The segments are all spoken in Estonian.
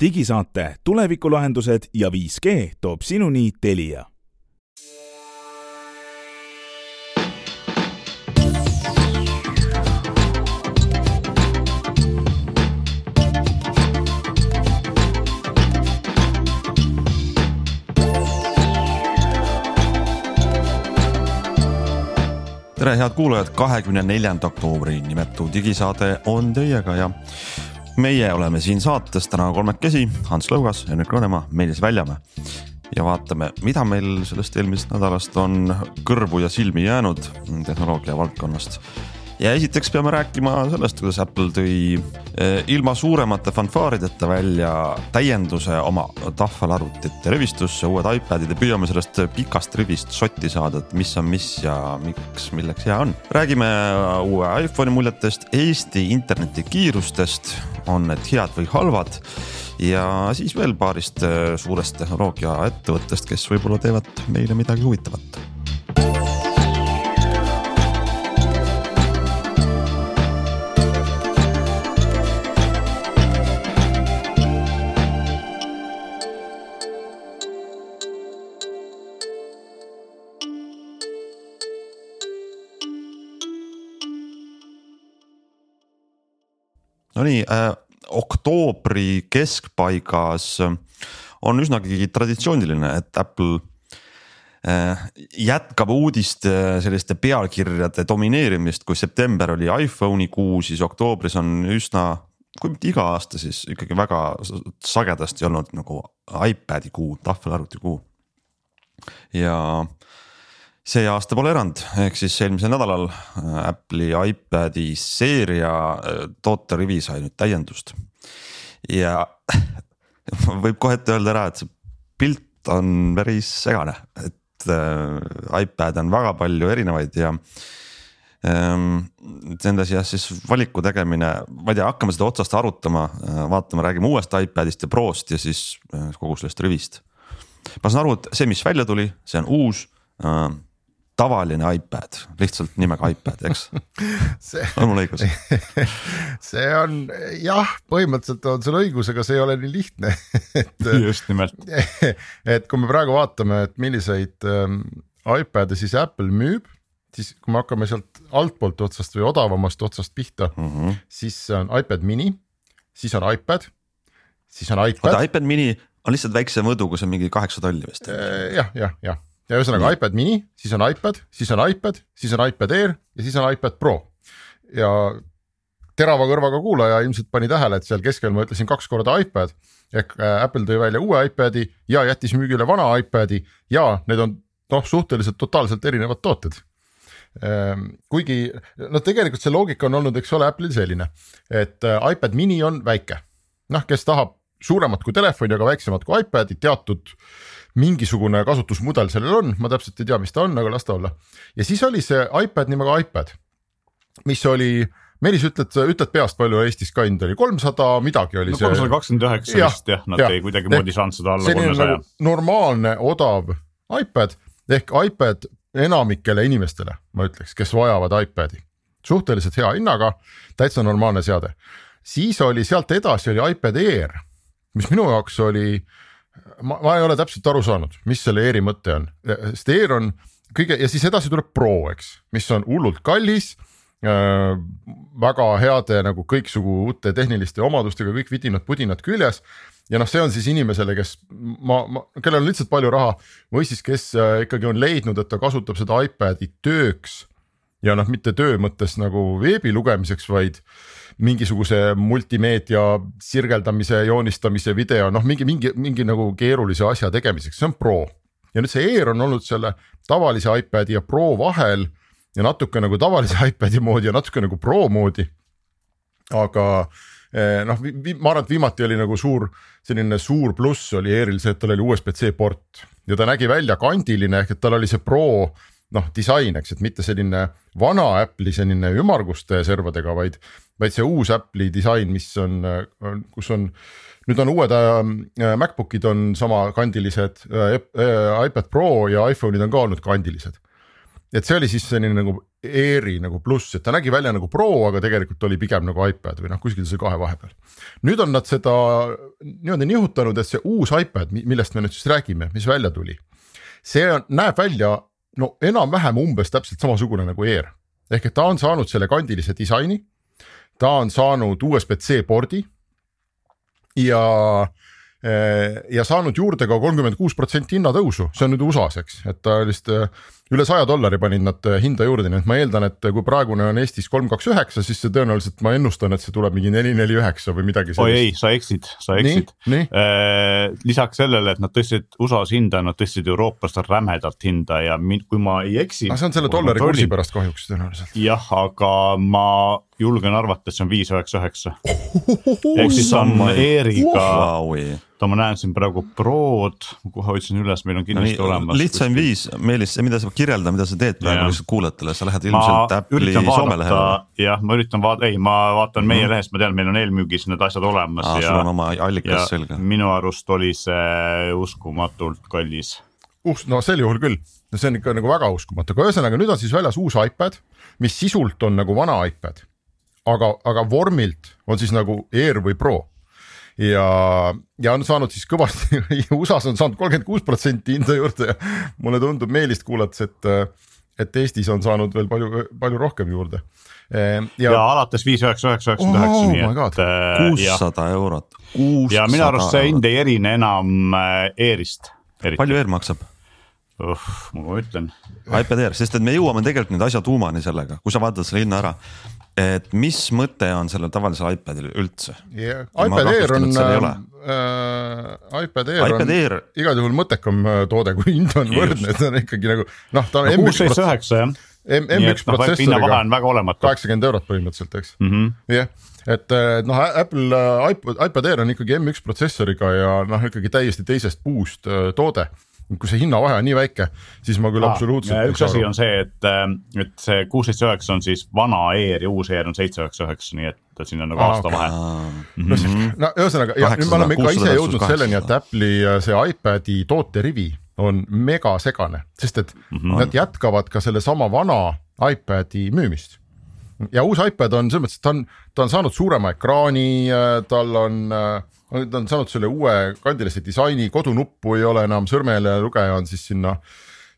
digisaate Tulevikulahendused ja 5G toob sinuni Telia. Tere, head kuulajad, kahekümne neljanda oktoobri nimetu digisaade on teiega ja meie oleme siin saates täna kolmekesi, Hans Lõugas, Henrik Rõnemaa, Meelis Väljamäe. ja vaatame, mida meil sellest eelmisest nädalast on kõrvu ja silmi jäänud tehnoloogia valdkonnast ja esiteks peame rääkima sellest, kuidas Apple tõi eh, ilma suuremate fanfaarideta välja täienduse oma tahvelarvutite rivistusse, uued iPadid ja püüame sellest pikast rivist sotti saada, et mis on mis ja miks, milleks hea on. räägime uue iPhone'i muljetest, Eesti internetikiirustest, on need head või halvad. Ja siis veel paarist eh, suurest tehnoloogiaettevõttest, kes võib-olla teevad meile midagi huvitavat Nonii äh,, oktoobri keskpaigas on üsnagi traditsiooniline, et Apple äh, jätkab uudiste selliste pealkirjade domineerimist, kui september oli iPhone'i kuu, siis oktoobris on üsna, kui mitte iga aasta, siis ikkagi väga sagedasti olnud nagu iPad'i kuu, tahvelarvuti kuu. ja see aasta pole erand, ehk siis eelmisel nädalal äh, Apple'i iPad'i seeria äh, tooterivi sai nüüd täiendust. ja võib kohe ette öelda ära, et see pilt on päris segane, et äh, iPad'e on väga palju erinevaid ja ähm,. Nende seas siis valiku tegemine, ma ei tea, hakkame seda otsast arutama, vaatame, räägime uuest iPad'ist ja Prost ja siis kogu sellest rivist. ma saan aru, et see, mis välja tuli, see on uus tavaline iPad, lihtsalt nimega iPad, eks see, on mul õigus see on jah, põhimõtteliselt on sul õigus, aga see ei ole nii lihtne et. just nimelt. et kui me praegu vaatame, et milliseid ähm, iPad'e siis Apple müüb, siis kui me hakkame sealt altpoolt otsast või odavamast otsast pihta mm, -hmm. siis on iPad mini, siis on iPad, siis on iPad. oota, iPad mini on lihtsalt väikse mõõduga, see on mingi kaheksa tolli vist. Äh, jah, jah, jah ja ühesõnaga iPad mini, siis on iPad, siis on iPad, siis on iPad Air ja siis on iPad Pro. ja terava kõrvaga kuulaja ilmselt pani tähele, et seal keskel ma ütlesin kaks korda iPad. Ehk äh, Apple tõi välja uue iPad'i ja jättis müügile vana iPad'i ja need on noh, suhteliselt totaalselt erinevad tooted. Ehm, kuigi noh, tegelikult see loogika on olnud, eks ole, Apple'il selline, et äh, iPad mini on väike, noh, kes tahab suuremat kui telefoni, aga väiksemat kui iPad'i teatud mingisugune kasutusmudel sellel on, ma täpselt ei tea, mis ta on, aga las ta olla. ja siis oli see iPad nimega iPad, mis oli Meelis, ütled, ütled peast, palju Eestis ka hind oli, kolmsada midagi oli no, see. kolmsada kakskümmend üheksa vist jah, nad ja. ei kuidagimoodi saanud seda alla kolmesaja nagu. normaalne odav iPad ehk iPad enamikele inimestele, ma ütleks, kes vajavad iPad'i, suhteliselt hea hinnaga, täitsa normaalne seade. siis oli sealt edasi oli iPad Air, mis minu jaoks oli ma, ma ei ole täpselt aru saanud, mis selle Airi mõte on, sest Air on kõige ja siis edasi tuleb Pro, eks, mis on hullult kallis äh,. väga heade nagu kõiksugu uute tehniliste omadustega, kõik vidinad-pudinad küljes ja noh, see on siis inimesele, kes ma, ma, kellel on lihtsalt palju raha või siis, kes äh, ikkagi on leidnud, et ta kasutab seda iPad'i tööks ja noh, mitte töö mõttes nagu veebi lugemiseks, vaid mingisuguse multimeedia sirgeldamise, joonistamise, video, noh, mingi, mingi, mingi nagu keerulise asja tegemiseks, see on Pro. ja nüüd see Air on olnud selle tavalise iPad'i ja Pro vahel ja natuke nagu tavalise iPad'i moodi ja natuke nagu Pro moodi. aga eh, noh, ma arvan, et viimati oli nagu suur selline suur pluss oli Airil see, et tal oli USB-C port ja ta nägi välja kandiline ehk et tal oli see Pro noh, disain, eks, et mitte selline vana Apple'i selline ümmarguste servadega, vaid, vaid see uus Apple'i disain, mis on, kus on nüüd on uued äh, MacBook'id on samakandilised äh,, äh, iPad Pro ja iPhone'id on ka olnud kandilised. et see oli siis selline nagu Airi nagu pluss, et ta nägi välja nagu Pro, aga tegelikult oli pigem nagu iPad või noh, kuskil see kahe vahepeal. nüüd on nad seda niimoodi nihutanud, et see uus iPad, millest me nüüd siis räägime, mis välja tuli. see on, näeb välja no enam-vähem umbes täpselt samasugune nagu Air ehk et ta on saanud selle kandilise disaini. ta on saanud USB-C pordi ja Eh, ja saanud juurde ka kolmkümmend kuus protsenti hinnatõusu, see on nüüd USA-s, eks, et ta lihtsalt eh, üle saja dollari panid nad eh, hinda juurde, nii et ma eeldan, et kui praegune on Eestis kolm, kaks, üheksa, siis see tõenäoliselt ma ennustan, et see tuleb mingi neli, neli, üheksa või midagi sellist. oi ei, sa eksid, sa eksid. Äh, lisaks sellele, et nad tõstsid USA-s hinda, nad tõstsid Euroopas rämedalt hinda ja mind, kui ma ei eksi. see on selle dollari kursi pärast kahjuks tõenäoliselt. jah, aga ma julgen arvata, et see on viis üheksa üheksa. ehk siis on Airiga oota, ma näen siin praegu Prod, ma kohe otsin üles, meil on kindlasti no, olemas. lihtsaim viis, Meelis, mida sa kirjelda, mida sa teed praegu lihtsalt kuulajatele, sa lähed ilmselt Apple'i Soome lehele. jah, ma üritan vaadata, ei, ma vaatan meie mm. lehest, ma tean, meil on eelmüügis need asjad olemas Aa, ja. sul on oma allikas selge. minu arust oli see uskumatult kallis. Us-, no sel juhul küll, no see on ikka nagu väga uskumatu, aga ühesõnaga nüüd on siis väljas uus iPad, mis sisult on nagu vana iPad. Aga, aga vormilt on siis nagu Air või Pro ja, ja on saanud siis kõvasti USA-s on saanud kolmkümmend kuus protsenti hinda juurde ja mulle tundub Meelist kuulates, et, et Eestis on saanud veel palju, palju rohkem juurde. Ehm, ja, ja alates viis üheksa üheksa üheksakümmend üheksa, nii et. Äh, kuussada eurot. ja minu arust see hind ei erine enam Airist. palju Air maksab? uh, ma ütlen. iPad Air, sest et me jõuame tegelikult nüüd asja tuumani sellega, kui sa vaatad selle hinna ära et mis mõte on sellel tavalisel iPadil üldse yeah.? iPad Air on, äh, iPad Air iPad on Air... igal juhul mõttekam äh, toode, kui hind on võrdne, et ta on ikkagi nagu noh, ta on no,. kuus, seitse, üheksa jah. M1 noh, protsessoriga kaheksakümmend eurot põhimõtteliselt, eks mm -hmm.. jah et äh, noh, Apple iPad, iPad Air on ikkagi M1 protsessoriga ja noh, ikkagi täiesti teisest puust toode kui see hinnavahe on nii väike, siis ma küll Aa, absoluutselt. üks asi on see, et, äh, et see kuus, seitse, üheksa on siis vana Air ja uus Air on seitse, üheksa, üheksa, nii et siin on nagu aasta vahe. no, no ühesõnaga, nüüd me oleme ikka ise jõudnud selleni, et Apple'i äh, see iPad'i tooterivi on mega segane, sest et mm -hmm. nad jätkavad ka sellesama vana iPad'i müümist ja uus iPad on selles mõttes, et ta on, ta on saanud suurema ekraani, äh, tal on äh, ta on saanud selle uue kandilise disaini, kodunuppu ei ole enam, sõrmelugeja on siis sinna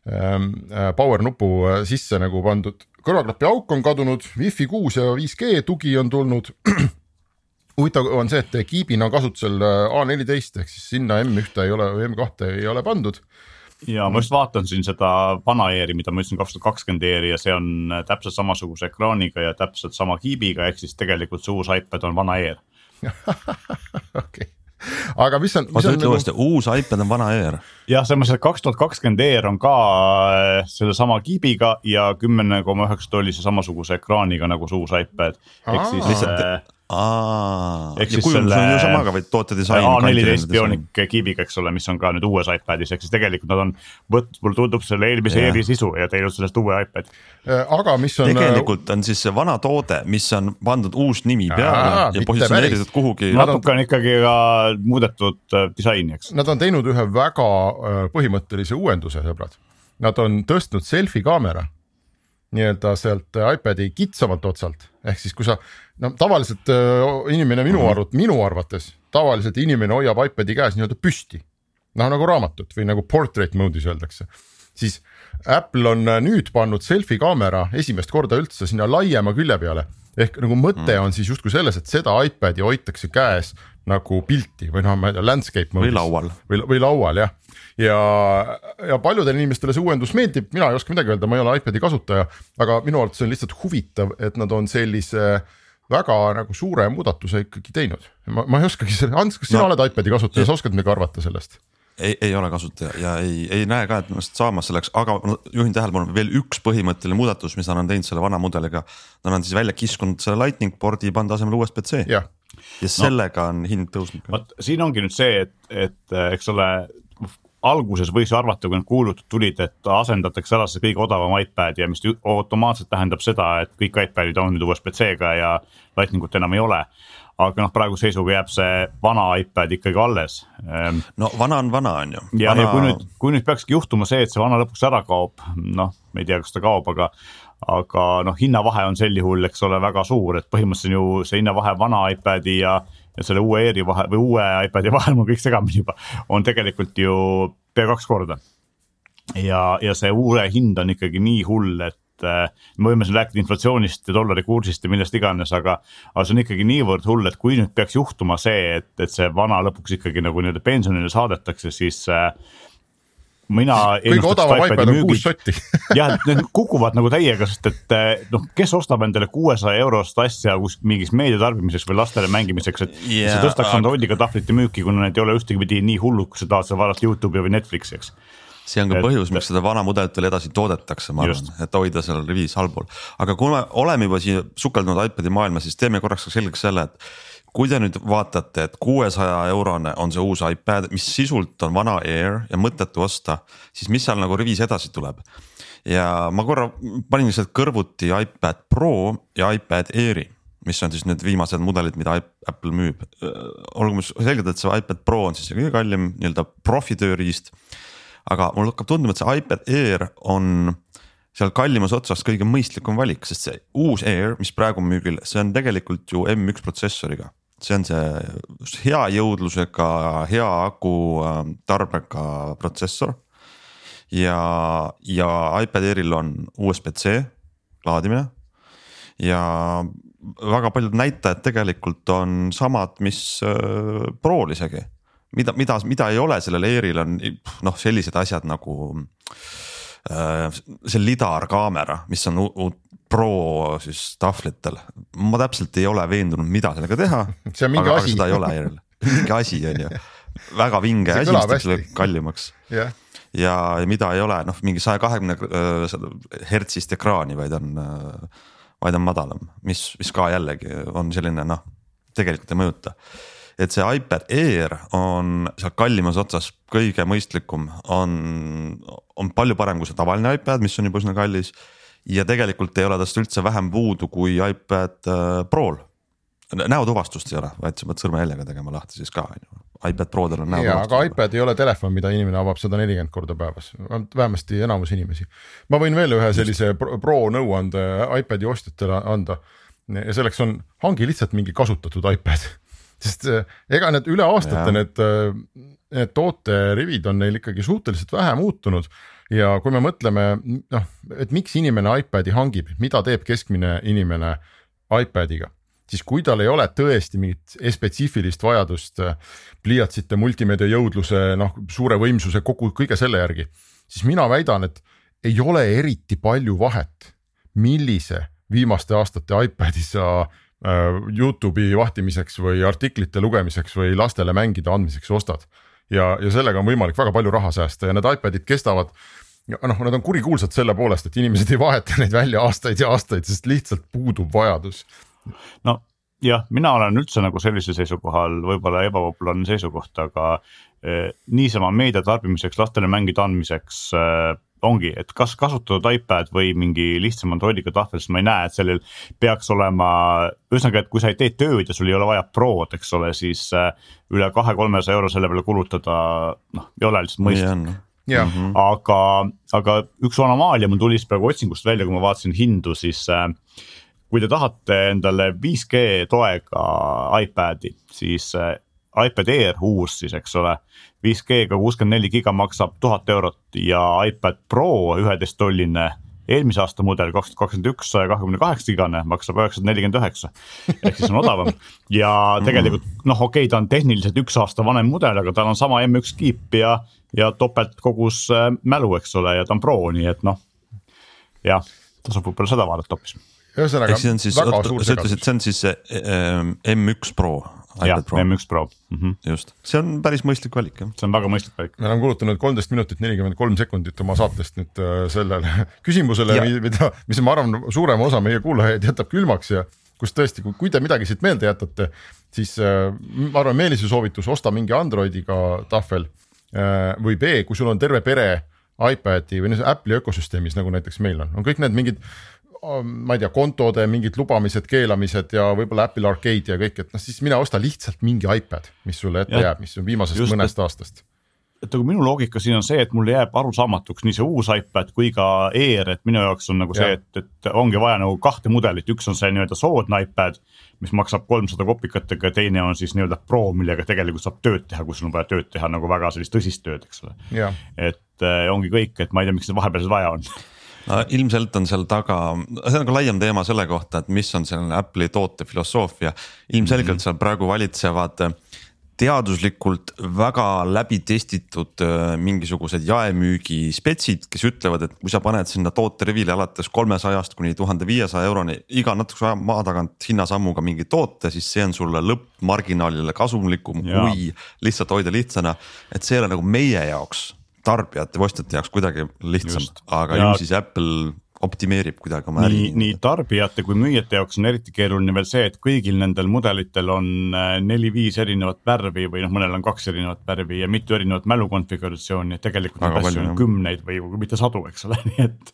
ähm, äh, power nupu äh, sisse nagu pandud. kõrvaklapi auk on kadunud, Wi-Fi kuus ja 5G tugi on tulnud. huvitav on see, et kiibina on kasutusel äh, A14 ehk siis sinna M1 ei ole või M2 ei ole pandud ja ma just vaatan siin seda vana ER-i, mida ma ütlesin, kaks tuhat kakskümmend ER-i ja see on täpselt samasuguse ekraaniga ja täpselt sama kiibiga, ehk siis tegelikult see uus iPad on vana ER okei aga mis on. oota, ütle uuesti nagu..., uus iPad on vana Air. jah, selles mõttes, et kaks tuhat kakskümmend Air on ka äh, sellesama kiibiga ja kümmene koma üheksa tollise samasuguse ekraaniga nagu see uus iPad. ehk siis lihtsalt äh, ehk siis selle samaga, vaid tootedisain. A14 Bionic kiibiga, eks ole, mis on ka nüüd uues iPadis, ehk siis tegelikult nad on võtnud, mulle tundub selle eelmise Airi sisu ja teinud sellest uue iPad'i. Äh, aga mis on. tegelikult on siis see vana toode, mis on pandud uus nimi peale ja positsioneeritud kuhugi. natuke on ikkagi ka muudetud äh, disaini, eks. Nad on teinud ühe väga äh, põhimõttelise uuenduse, sõbrad. Nad on tõstnud selfie kaamera nii-öelda sealt iPad'i kitsamalt otsalt, ehk siis kui sa no tavaliselt inimene minu arvut-, minu arvates tavaliselt inimene hoiab iPad'i käes nii-öelda püsti. noh, nagu raamatut või nagu portrait mode'is öeldakse, siis Apple on äh, nüüd pannud selfie kaamera esimest korda üldse sinna laiema külje peale. ehk nagu mõte mm. on siis justkui selles, et seda iPad'i hoitakse käes nagu pilti või noh, ma ei tea, landscape või laual. või, või laual jah ja, ja paljudele inimestele see uuendus meeldib, mina ei oska midagi öelda, ma ei ole iPad'i kasutaja, aga minu arvates on lihtsalt huvitav, et nad on sellise väga nagu suure muudatuse ikkagi teinud. ma, ma ei oskagi selle, Ants, kas sina no, oled iPad'i kasutaja, sa oskad midagi arvata sellest? ei, ei ole kasutaja ja ei, ei näe ka, et ennast saamas selleks, aga juhin tähelepanu veel üks põhimõtteline muudatus, mis nad on teinud selle vana mudeliga. Nad on siis välja kiskunud selle lightning board'i pannud asemele USB-C. ja sellega no, on hind tõusnud. vot siin ongi nüüd see, et, et eks ole, alguses võis ju arvata, kui need kuulutud tulid, et asendatakse ära see kõige odavam iPad ja mis automaatselt tähendab seda, et kõik iPadid on nüüd USB-C-ga ja lightning ut enam ei ole. aga noh, praeguse seisuga jääb see vana iPad ikkagi alles. Ehm, no vana on vana, on ju. ja vana..., ja kui nüüd, kui nüüd peakski juhtuma see, et see vana lõpuks ära kaob, noh, me ei tea, kas ta kaob, aga aga noh, hinnavahe on sel juhul, eks ole, väga suur, et põhimõtteliselt ju see hinnavahe vana iPad'i ja, ja selle uue Airi vahe või uue iPad'i vahel, mul kõik segamini juba, on tegelikult ju pea kaks korda. ja, ja see uue hind on ikkagi nii hull, et äh, me võime siin rääkida inflatsioonist ja dollari kursist ja millest iganes, aga, aga see on ikkagi niivõrd hull, et kui nüüd peaks juhtuma see, et, et see vana lõpuks ikkagi nagu nii-öelda pensionile saadetakse, siis äh, mina. kõige odavam iPad on kuus sotti jah, et need kukuvad nagu täiega, sest et eh, noh, kes ostab endale kuuesaja eurost asja kus mingiks meedia tarbimiseks või lastele mängimiseks, et yeah, see tõstaks Androidiga tahvlite müüki, kuna need ei ole ühtegi nii hullud, kui sa tahad seal vaadata Youtube'i või Netflixi, eks see on ka et, põhjus, miks seda vana mudelit veel edasi toodetakse, ma arvan, et hoida seal rivis allpool. aga kui me oleme juba siia sukeldunud iPad'i maailma, siis teeme korraks ka selgeks selle, et kui te nüüd vaatate, et kuuesaja eurone on see uus iPad, mis sisult on vana Air ja mõttetu osta, siis mis seal nagu rivis edasi tuleb? ja ma korra panin lihtsalt kõrvuti iPad Pro ja iPad Airi, mis on siis need viimased mudelid, mida Apple müüb. olgu selgelt, et see iPad Pro on siis see kõige kallim nii-öelda profitööriist. Aga mul hakkab tunduma, et see iPad Air on seal kallimas otsas kõige mõistlikum valik, sest see uus Air, mis praegu on müügil, see on tegelikult ju M1 protsessoriga see on see hea jõudlusega, hea aku ähm, tarbega protsessor. ja, ja iPad Airil on USB-C laadimine ja väga paljud näitajad tegelikult on samad, mis äh, Pro'l isegi. Mida, mida, mida ei ole sellel Airil on noh, sellised asjad nagu äh, see lidar kaamera, mis on Pro siis tahvlitel, ma täpselt ei ole veendunud, mida sellega teha. see on mingi aga, asi. seda ei ole järel, mingi asi on ju, väga vinge asi, mis teeb selle kallimaks. Yeah.. ja, ja mida ei ole, noh, mingi saja kahekümne äh, hertsist ekraani, vaid on, äh, vaid on madalam, mis, mis ka jällegi on selline noh, tegelikult ei mõjuta et see iPad Air on seal kallimas otsas kõige mõistlikum, on, on palju parem kui see tavaline iPad, mis on juba üsna kallis ja tegelikult ei ole tast üldse vähem puudu kui iPad äh, Pro'l. näotuvastust ei ole, vaid sa pead sõrmejäljega tegema lahti siis ka on ju, iPad Prodel on näotuvastus. aga iPad ei ole telefon, mida inimene avab sada nelikümmend korda päevas, vähemasti enamus inimesi. ma võin veel ühe sellise pro nõuande iPad'i ostjatele anda ja selleks on, hangi lihtsalt mingi kasutatud iPad sest äh, ega need üle aastate ja. need, äh, need tooterivid on neil ikkagi suhteliselt vähe muutunud ja kui me mõtleme noh, et miks inimene iPad'i hangib, mida teeb keskmine inimene iPad'iga, siis kui tal ei ole tõesti mingit spetsiifilist vajadust äh, pliiatsite, multimeedia jõudluse, noh suure võimsuse kogu kõige selle järgi, siis mina väidan, et ei ole eriti palju vahet, millise viimaste aastate iPad'i sa Youtube'i vahtimiseks või artiklite lugemiseks või lastele mängida andmiseks ostad ja, ja sellega on võimalik väga palju raha säästa ja need iPad'id kestavad noh, nad on kurikuulsad selle poolest, et inimesed ei vaheta neid välja aastaid ja aastaid, sest lihtsalt puudub vajadus. no jah, mina olen üldse nagu sellisel seisukohal võib-olla ebapopulaarne seisukoht, aga niisama meedia tarbimiseks, lastele mängida andmiseks eh, ongi, et kas kasutatud iPad või mingi lihtsam Androidiga tahvel, siis ma ei näe, et sellel peaks olema. ühesõnaga, et kui sa ei tee tööd ja sul ei ole vaja Prod, eks ole, siis eh, üle kahe-kolmesaja euro selle peale kulutada, noh, ei ole lihtsalt mõistlik Mm -hmm. aga, aga üks anomaalia mul tuli siis praegu otsingust välja, kui ma vaatasin hindu, siis äh, kui te tahate endale 5G toega iPad'i, siis äh, iPad Air uus siis, eks ole. 5G-ga kuuskümmend neli giga maksab tuhat eurot ja iPad Pro üheteist tolline eelmise aasta mudel kaks tuhat kakskümmend üks saja kahekümne kaheksa gigane maksab üheksasada nelikümmend üheksa. ehk siis on odavam ja tegelikult noh, okei okay,, ta on tehniliselt üks aasta vanem mudel, aga tal on sama M1 kiip ja, ja topeltkogus äh, mälu, eks ole, ja ta on Pro, nii et noh. jah, tasub võib-olla seda vaadata hoopis. ühesõnaga väga siis, suur segadus. sa ütlesid, see on siis äh, M1 Pro jah, M1 Pro mm. -hmm. just, see on päris mõistlik valik jah. see on väga mõistlik valik. me oleme kulutanud kolmteist minutit nelikümmend kolm sekundit oma saatest nüüd äh, sellele küsimusele, mida, mis ma arvan, suurema osa meie kuulajaid jätab külmaks ja kus tõesti, kui te midagi siit meelde jätate, siis äh, ma arvan, Meelise soovitus, osta mingi Androidiga tahvel äh, või B, kui sul on terve pere iPad'i või Apple'i ökosüsteemis, nagu näiteks meil on, on kõik need mingid ma ei tea, kontode mingid lubamised, keelamised ja võib-olla Apple Arcade ja kõik, et noh, siis mine osta lihtsalt mingi iPad, mis sulle ette ja, jääb, mis on viimasest just, mõnest et, aastast. et nagu minu loogika siin on see, et mulle jääb arusaamatuks nii see uus iPad kui ka Air, et minu jaoks on nagu see, et, et ongi vaja nagu kahte mudelit, üks on see nii-öelda soodne iPad, mis maksab kolmsada kopikatega ja teine on siis nii-öelda Pro, millega tegelikult saab tööd teha, kui sul on vaja tööd teha nagu väga sellist tõsist tööd, eks ole. et äh, ongi kõik, et ma ei tea, miks seda vahepealset vaja on no ilmselt on seal taga, see on nagu laiem teema selle kohta, et mis on selline Apple'i tootefilosoofia. ilmselgelt mm -hmm. seal praegu valitsevad teaduslikult väga läbi testitud äh, mingisugused jaemüügi spetsid, kes ütlevad, et kui sa paned sinna toote rivile alates kolmesajast kuni tuhande viiesaja euroni iga natukese aja maa tagant hinnasammuga mingi toote, siis see on sulle lõppmarginaalile kasumlikum ja. kui lihtsalt hoida lihtsana. et see ei ole nagu meie jaoks tarbijate ostjate jaoks kuidagi lihtsam, aga ja. ju siis Apple optimeerib kuidagi oma äri. nii, tarbijate kui müüjate jaoks on eriti keeruline veel see, et kõigil nendel mudelitel on äh, neli-viis erinevat värvi või noh, mõnel on kaks erinevat värvi ja mitu erinevat mälukonfiguratsiooni, et tegelikult neid asju on kümneid või mitte sadu, eks ole, nii et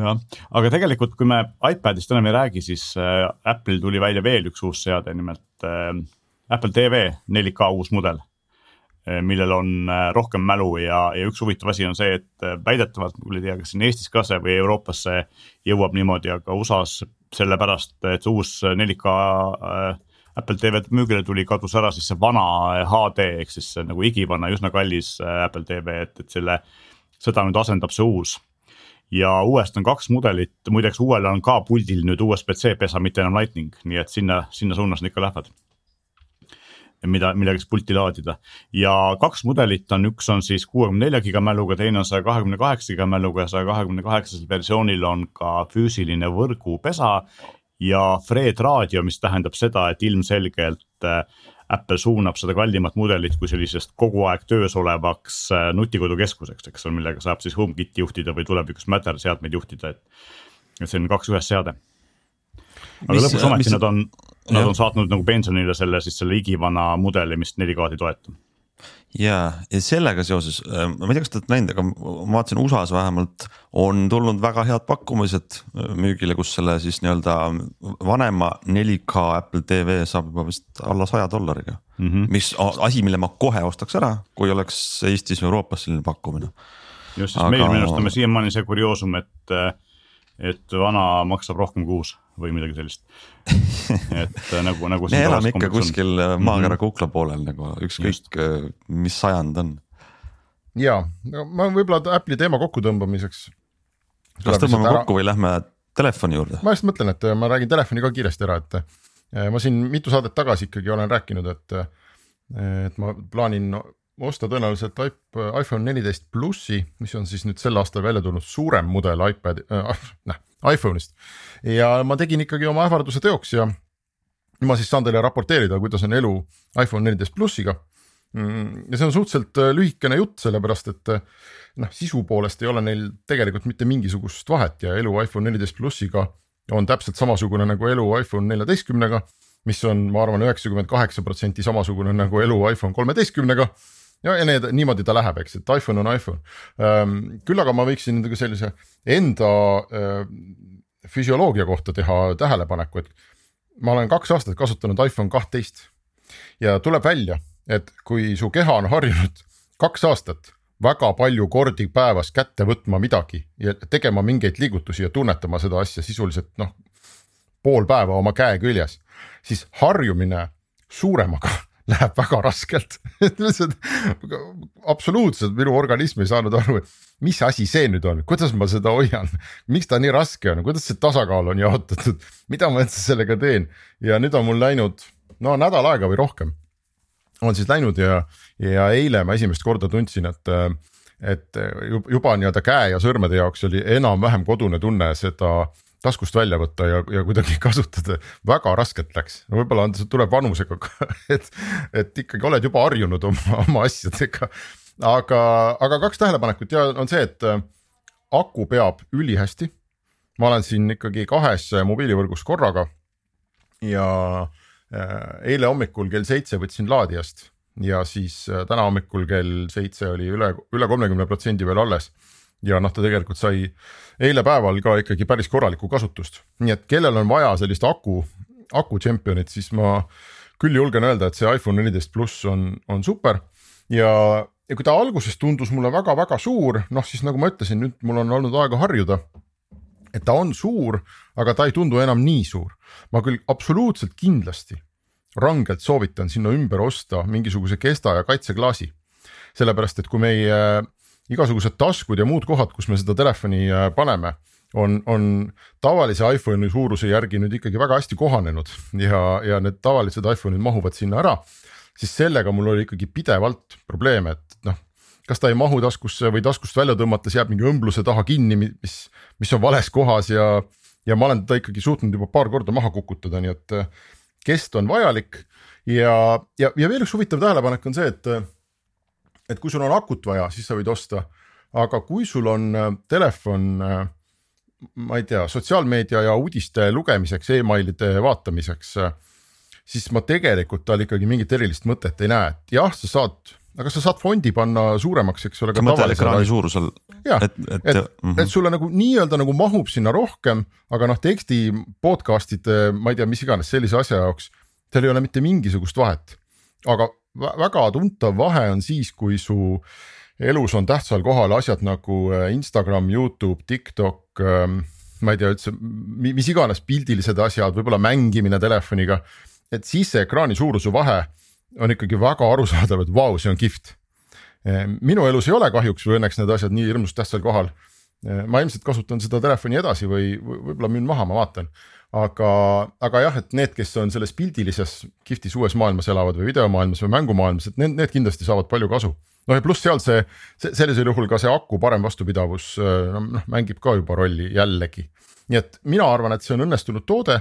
jah, aga tegelikult, kui me iPadist enam ei räägi, siis äh, Apple'il tuli välja veel üks uus seade, nimelt äh, Apple TV 4K uus mudel millel on eh, rohkem mälu ja, ja üks huvitav asi on see, et eh, väidetavalt, ma küll ei tea, kas siin Eestis ka see või Euroopasse jõuab niimoodi, aga USA-s sellepärast, et uus 4K Apple TV müügile tuli, kadus ära siis see vana HD ehk siis nagu igivana, üsna kallis Apple TV, et, et selle, seda nüüd asendab see uus. Ja uuest on kaks mudelit, muideks uuel on ka puldil nüüd USB-C pesa, mitte enam Lightning, nii et sinna, sinna suunas nad ikka lähevad mida, millega siis pulti laadida. ja kaks mudelit on, üks on siis kuuekümne nelja giga mäluga, teine on saja kahekümne kaheksa giga mäluga ja saja kahekümne kaheksasel versioonil on ka füüsiline võrgupesa ja Fred raadio, mis tähendab seda, et ilmselgelt äh, Apple suunab seda kallimat mudelit kui sellisest kogu aeg töös olevaks äh, nutikodukeskuseks, eks ole, millega saab siis HomeKiti juhtida või tulevikus Matter seadmeid juhtida, et. et see on kaks ühes seade. Aga mis, lõpuks ometi mis... nad on Nad on saatnud nagu pensionile selle siis selle igivana mudeli, mis 4K-d ei toeta ja, ja sellega seoses, äh, ma ei tea, kas te olete näinud, aga ma vaatasin USA-s vähemalt on tulnud väga head pakkumised äh, müügile, kus selle siis nii-öelda vanema 4K Apple TV saab juba vist alla saja dollariga mm. -hmm. mis asi, mille ma kohe ostaks ära, kui oleks Eestis või Euroopas selline pakkumine. just, sest aga... meil minu arust on siiamaani see kurioosum, et äh, et vana maksab rohkem kui uus või midagi sellist. et äh, nagu, nagu. me elame ikka kuskil on. Äh, maakera mhm. kukla poolel nagu ükskõik, äh, mis sajand on. ja, no ma võib-olla Apple'i teema kokkutõmbamiseks. kas tõmbame ära... kokku või lähme telefoni juurde? ma just mõtlen, et ma räägin telefoni ka kiiresti ära, et ma siin mitu saadet tagasi ikkagi olen rääkinud, et, et ma plaanin osta tõenäoliselt iPhone neliteist plussi, mis on siis nüüd sel aastal välja tulnud suurem mudel iPad äh,, noh iPhone'ist. ja ma tegin ikkagi oma ähvarduse teoks ja ma siis saan teile raporteerida, kuidas on elu iPhone neliteist plussiga. Mm, ja see on suhteliselt äh, lühikene jutt, sellepärast et äh, noh, sisu poolest ei ole neil tegelikult mitte mingisugust vahet ja elu iPhone neliteist plussiga on täpselt samasugune nagu elu iPhone neljateistkümnega mis on, ma arvan, üheksakümmend kaheksa protsenti samasugune nagu elu iPhone kolmeteistkümnega ja, ja need niimoodi ta läheb, eks, et iPhone on iPhone. Ehm, küll aga ma võiksin nendega sellise enda ehm, füsioloogia kohta teha tähelepaneku, et ma olen kaks aastat kasutanud iPhone kahtteist ja tuleb välja, et kui su keha on harjunud kaks aastat väga palju kordi päevas kätte võtma midagi ja tegema mingeid liigutusi ja tunnetama seda asja sisuliselt noh, pool päeva oma käe küljes, siis harjumine suuremaga läheb väga raskelt absoluutselt minu organism ei saanud aru, et mis asi see nüüd on, kuidas ma seda hoian, miks ta nii raske on, kuidas see tasakaal on jaotatud, mida ma üldse sellega teen ja nüüd on mul läinud no nädal aega või rohkem. on siis läinud ja, ja eile ma esimest korda tundsin, et et juba nii-öelda käe ja sõrmede jaoks oli enam-vähem kodune tunne seda taskust välja võtta ja, ja kuidagi kasutada, väga raskelt läks, võib-olla on, see tuleb vanusega et, et ikkagi oled juba harjunud oma, oma asjadega. aga, aga kaks tähelepanekut ja on see, et äh, aku peab ülihästi. ma olen siin ikkagi kahes mobiilivõrgus korraga. Ja äh, eile hommikul kell seitse võtsin laadijast. Ja siis äh, täna hommikul kell seitse oli üle, üle kolmekümne protsendi veel alles ja noh, ta tegelikult sai eile päeval ka ikkagi päris korralikku kasutust, nii et kellel on vaja sellist aku, aku champion'it, siis ma küll julgen öelda, et see iPhone neliteist pluss on, on super ja, ja kui ta alguses tundus mulle väga-väga suur, noh siis nagu ma ütlesin, nüüd mul on olnud aega harjuda. et ta on suur, aga ta ei tundu enam nii suur. ma küll absoluutselt kindlasti rangelt soovitan sinna ümber osta mingisuguse kesta ja kaitseklaasi. sellepärast, et kui meie igasugused taskud ja muud kohad, kus me seda telefoni äh, paneme, on, on tavalise iPhone'i suuruse järgi nüüd ikkagi väga hästi kohanenud ja, ja need tavalised iPhone'id mahuvad sinna ära. siis sellega mul oli ikkagi pidevalt probleeme, et noh, kas ta ei mahu taskusse või taskust välja tõmmates jääb mingi õmbluse taha kinni, mis, mis on vales kohas ja, ja ma olen teda ikkagi suutnud juba paar korda maha kukutada, nii et äh, kest on vajalik ja, ja, ja veel üks huvitav tähelepanek on see, et et kui sul on akut vaja, siis sa võid osta, aga kui sul on äh, telefon, äh, ma ei tea, sotsiaalmeedia ja uudiste lugemiseks e, emailide vaatamiseks, äh, siis ma tegelikult tal ikkagi mingit erilist mõtet ei näe, et jah, sa saad aga sa saad fondi panna suuremaks, eks ole. sa mõtled ekraani suurusel? jah, et, et, et, mm -hmm. et sulle nagu nii-öelda nagu mahub sinna rohkem, aga noh, teksti podcast'ide, ma ei tea, mis iganes sellise asja jaoks, seal ei ole mitte mingisugust vahet. aga väga tuntav vahe on siis, kui su elus on tähtsal kohal asjad nagu äh, Instagram, Youtube, TikTok ähm,, ma ei tea üldse, mis iganes pildilised asjad, võib-olla mängimine telefoniga. et siis see ekraani suuruse vahe on ikkagi väga arusaadav, et vau, see on kihvt. Äh, minu elus ei ole kahjuks või õnneks need asjad nii hirmus tähtsal kohal. Äh, ma ilmselt kasutan seda telefoni edasi või võib-olla müün maha, ma vaatan aga, aga jah, et need, kes on selles pildilises kihvtis uues maailmas elavad või videomaailmas või mängumaailmas, et need, need kindlasti saavad palju kasu. noh ja pluss seal see, see, sellisel juhul ka see aku parem vastupidavus noh mängib ka juba rolli jällegi. nii et mina arvan, et see on õnnestunud toode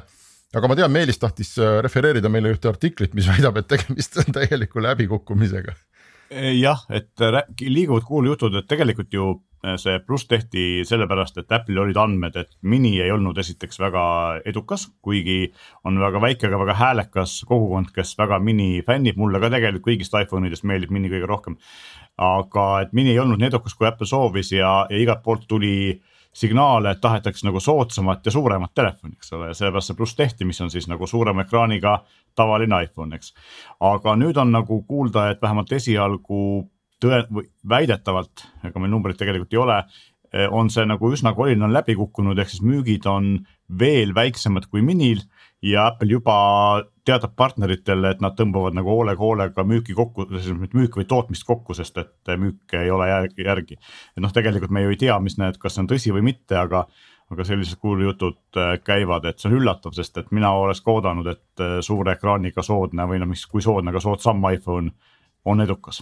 aga ma tean, Meelis tahtis äh, refereerida meile ühte artiklit, mis väidab, et tegemist on täieliku läbikukkumisega. jah, et liiguvad kuulujutud, et tegelikult ju Äh, see pluss tehti sellepärast, et Apple'il olid andmed, et mini ei olnud esiteks väga edukas, kuigi on väga väike, aga väga häälekas kogukond, kes väga mini fännib, mulle ka tegelikult kõigist iPhone idest meeldib mini kõige rohkem. aga et mini ei olnud nii edukas, kui Apple soovis ja, ja igalt poolt tuli signaale, et tahetakse nagu soodsamat ja suuremat telefoni, eks ole, sellepärast see pluss tehti, mis on siis nagu suurema ekraaniga tavaline iPhone, eks. aga nüüd on nagu kuulda, et vähemalt esialgu tõe- või väidetavalt, ega meil numbreid tegelikult ei ole, on see nagu üsna kolinal läbi kukkunud, ehk siis müügid on veel väiksemad kui minil ja Apple juba teatab partneritele, et nad tõmbavad nagu hoolega-hoolega müüki kokku, mitte müüki, vaid tootmist kokku, sest et müüke ei ole järgi, järgi. et noh, tegelikult me ju ei tea, mis need, kas see on tõsi või mitte, aga aga sellised kuulujutud eh, käivad, et see on üllatav, sest et mina oleks ka oodanud, et eh, suure ekraaniga soodne või no mis, kui soodne, aga soodsam iPhone on edukas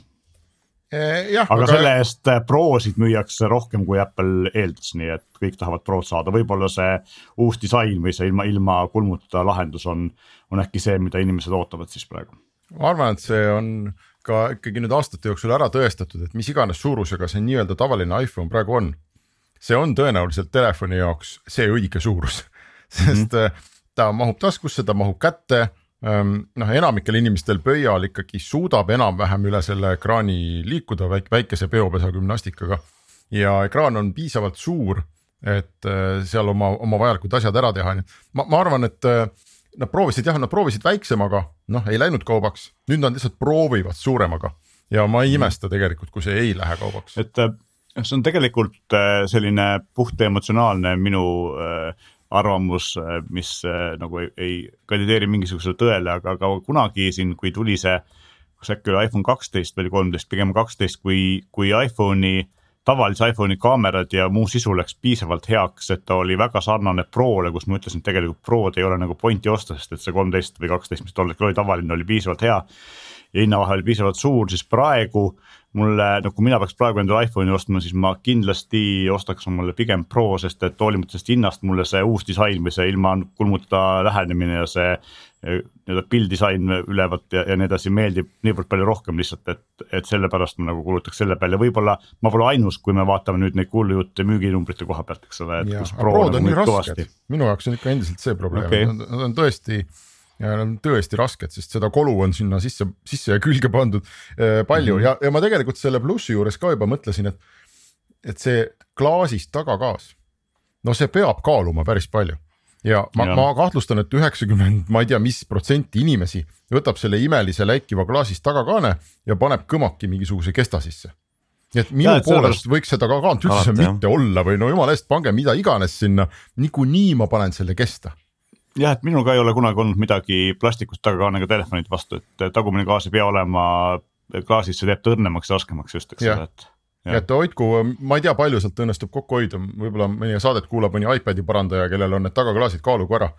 jah, aga, aga selle eest eh, Prosid müüakse rohkem, kui Apple eeldas, nii et kõik tahavad Prod saada, võib-olla see uus disain või see ilma, ilma kulmuta lahendus on, on äkki see, mida inimesed ootavad siis praegu. ma arvan, et see on ka ikkagi nüüd aastate jooksul ära tõestatud, et mis iganes suurusega see nii-öelda tavaline iPhone praegu on, see on tõenäoliselt telefoni jaoks see õige suurus sest mm -hmm. ta mahub taskusse, ta mahub kätte noh, enamikel inimestel pöial ikkagi suudab enam-vähem üle selle ekraani liikuda väike, väikese peopesa gümnastikaga. ja ekraan on piisavalt suur, et äh, seal oma, oma vajalikud asjad ära teha, nii et ma, ma arvan, et äh, nad proovisid jah, nad proovisid väiksemaga, noh, ei läinud kaubaks, nüüd nad lihtsalt proovivad suuremaga ja ma ei imesta tegelikult, kui see ei lähe kaubaks. et äh, see on tegelikult selline puht emotsionaalne minu äh, arvamus, mis äh, nagu ei, ei kandideeri mingisugusele tõele, aga, aga kunagi siin, kui tuli see, kas äkki oli iPhone kaksteist või kolmteist, pigem kaksteist, kui, kui iPhone'i tavalise iPhone'i kaamerad ja muu sisu läks piisavalt heaks, et ta oli väga sarnane Prole, kus ma ütlesin, et tegelikult Prod ei ole nagu pointi osta, sest et see kolmteist või kaksteist, mis tol hetkel oli tavaline, oli piisavalt hea. ja hinnavahe oli piisavalt suur, siis praegu mulle, no kui mina peaks praegu endale iPhone'i ostma, siis ma kindlasti ostaks omale pigem Pro, sest et hoolimata sellest hinnast mulle see uus disain või see ilma kulmuta lähenemine ja see eh, nii-öelda pilddisain ülevalt ja, ja nii edasi meeldib niivõrd palju rohkem lihtsalt, et, et sellepärast ma nagu kulutaks selle peale, võib-olla ma pole ainus, kui me vaatame nüüd neid kuulujutte müüginumbrite koha pealt, eks ole. Prod on nii rasked, minu jaoks on ikka endiselt see probleem okay., nad on tõesti ja nad on tõesti rasked, sest seda kolu on sinna sisse, sisse ja külge pandud äh, palju mm -hmm. ja, ja ma tegelikult selle plussi juures ka juba mõtlesin, et et see klaasist tagakaas, no see peab kaaluma päris palju ja ma, ma kahtlustan, et üheksakümmend, ma ei tea, mis protsenti inimesi võtab selle imelise läikiva klaasist tagakaane ja paneb kõmaki mingisuguse kesta sisse. nii et minu ja, et poolest sellest... võiks seda tagant üldse Alati, mitte jah. olla või no jumala eest, pange mida iganes sinna, niikuinii ma panen selle kesta jah, et minul ka ei ole kunagi olnud midagi plastikust tagakaanega telefonide vastu, et tagumine klaas ei pea olema klaasis, see teeb ta õrnemaks ja raskemaks just, eks ole, et Ja. et hoidku, ma ei tea, palju sealt õnnestub kokku hoida, võib-olla meie saadet kuulab mõni iPad'i parandaja, kellel on need tagaklaasid, kaalugu ära.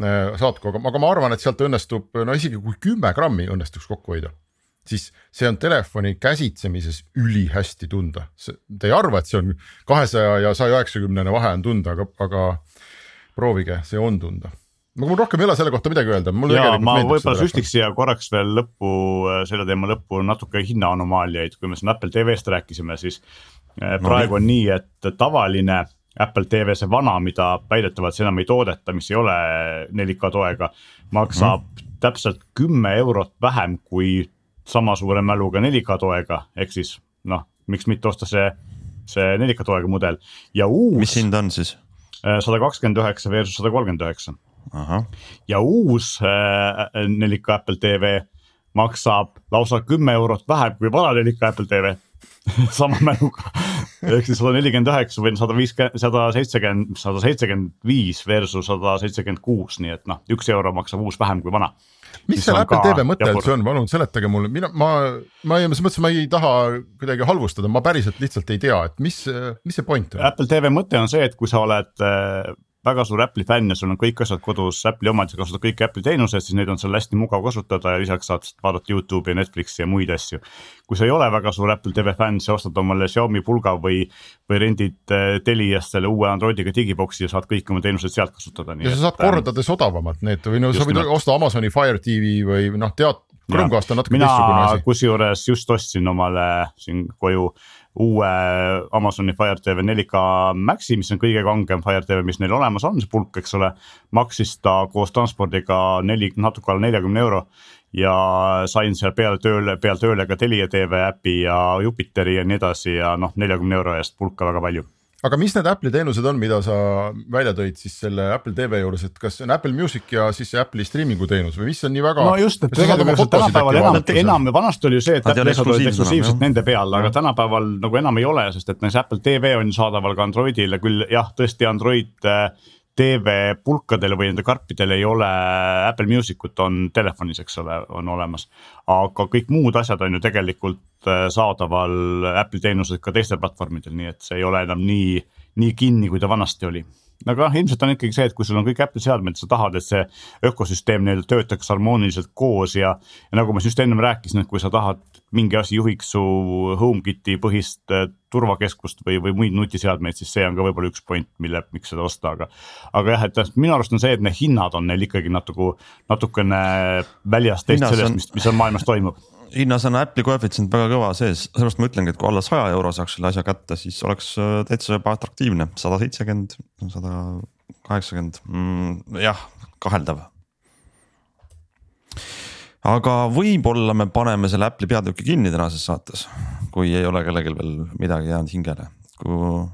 Äh, saatku, aga, aga ma arvan, et sealt õnnestub, no isegi kui kümme grammi õnnestuks kokku hoida, siis see on telefoni käsitsemises ülihästi tunda. Te ei arva, et see on kahesaja ja saja üheksakümnene vahe on tunda, aga, aga proovige, see on tunda mul rohkem ei ole selle kohta midagi öelda. ja ma võib-olla süstiks siia korraks veel lõppu, äh, selle teema lõppu natuke hinnaanomaaliaid, kui me siin Apple TV-st rääkisime, siis äh, no, praegu on nii, et tavaline Apple TV, see vana, mida väidetavalt enam ei toodeta, mis ei ole 4K toega, maksab mm. täpselt kümme eurot vähem kui sama suure mäluga 4K toega, ehk siis noh, miks mitte osta see, see 4K toega mudel ja uus. mis hind on siis? Äh, sada kakskümmend üheksa versus sada kolmkümmend üheksa ja uus äh, 4K Apple TV maksab lausa kümme eurot vähem kui vana 4K Apple TV sama mäluga. Ehk siis sada nelikümmend üheksa või sada viiskümmend, sada seitsekümmend, sada seitsekümmend viis versus sada seitsekümmend kuus, nii et noh, üks euro maksab uus vähem kui vana. mis selle Apple TV mõte üldse on, palun seletage mulle, mina, ma, ma selles mõttes ma ei taha kuidagi halvustada, ma päriselt lihtsalt ei tea, et mis, mis see point on? Apple TV mõte on see, et kui sa oled äh, väga suur Apple'i fänn ja sul on kõik asjad kodus Apple'i omad, sa kasutad kõiki Apple'i teenuseid, siis neid on seal hästi mugav kasutada ja lisaks saad vaadata Youtube'i, Netflixi ja muid asju. kui sa ei ole väga suur Apple TV fänn, sa ostad omale Xiaomi pulga või, või rendid äh, Teliast selle uue Androidiga digiboksi ja saad kõiki oma teenuseid sealt kasutada. ja sa saad ähm, kordades odavamalt need või no sa võid nimelt. osta Amazoni Fire TV või noh, tead, Chromecast on natuke teistsugune asi. kusjuures just ostsin omale siin koju uue Amazoni Fire TV 4K Maxi, mis on kõige kangem Fire TV, mis neil olemas on, see pulk, eks ole. maksis ta koos transpordiga neli, natuke alla neljakümne euro ja sain seal peale tööle, peale tööle ka Telia tv äpi ja Jupiteri ja nii edasi ja noh, neljakümne euro eest pulka väga palju aga mis need Apple'i teenused on, mida sa välja tõid siis selle Apple TV juures, et kas see on Apple Music ja siis see Apple'i streaming'u teenus või mis on nii väga? no just, et tegelikult tänapäeval enam, enam, vanasti oli ju see, et Apple asjad olid eksklusiivselt nende peal, aga tänapäeval nagu enam ei ole, sest et näiteks Apple TV on saadaval ka Androidile küll jah, tõesti Android äh, TV pulkadel või nende karpidel ei ole Apple Music ut on telefonis, eks ole, on olemas. aga kõik muud asjad on ju tegelikult äh, saadaval Apple'i teenused ka teistel platvormidel, nii et see ei ole enam nii, nii kinni, kui ta vanasti oli aga noh, ilmselt on ikkagi see, et kui sul on kõik Apple'i seadmed, sa tahad, et see ökosüsteem neil töötaks harmooniliselt koos ja. ja nagu ma just ennem rääkisin, et kui sa tahad, mingi asi juhiks su HomeKiti põhist äh, turvakeskust või, või muid nutiseadmeid, siis see on ka võib-olla üks point, mille, miks seda osta, aga. aga jah, et minu arust on see, et need hinnad on neil ikkagi natuke, natukene väljas teist sellest, mis, mis on maailmas toimub hinnas on Apple'i koefitsient väga kõva sees, sellepärast ma ütlengi, et kui alla saja euro saaks selle asja kätte, siis oleks äh, täitsa juba atraktiivne, sada seitsekümmend, sada kaheksakümmend, mm, jah, kaheldav. Aga võib-olla me paneme selle Apple'i peatüki kinni tänases saates, kui ei ole kellelgi veel midagi jäänud hingele, kui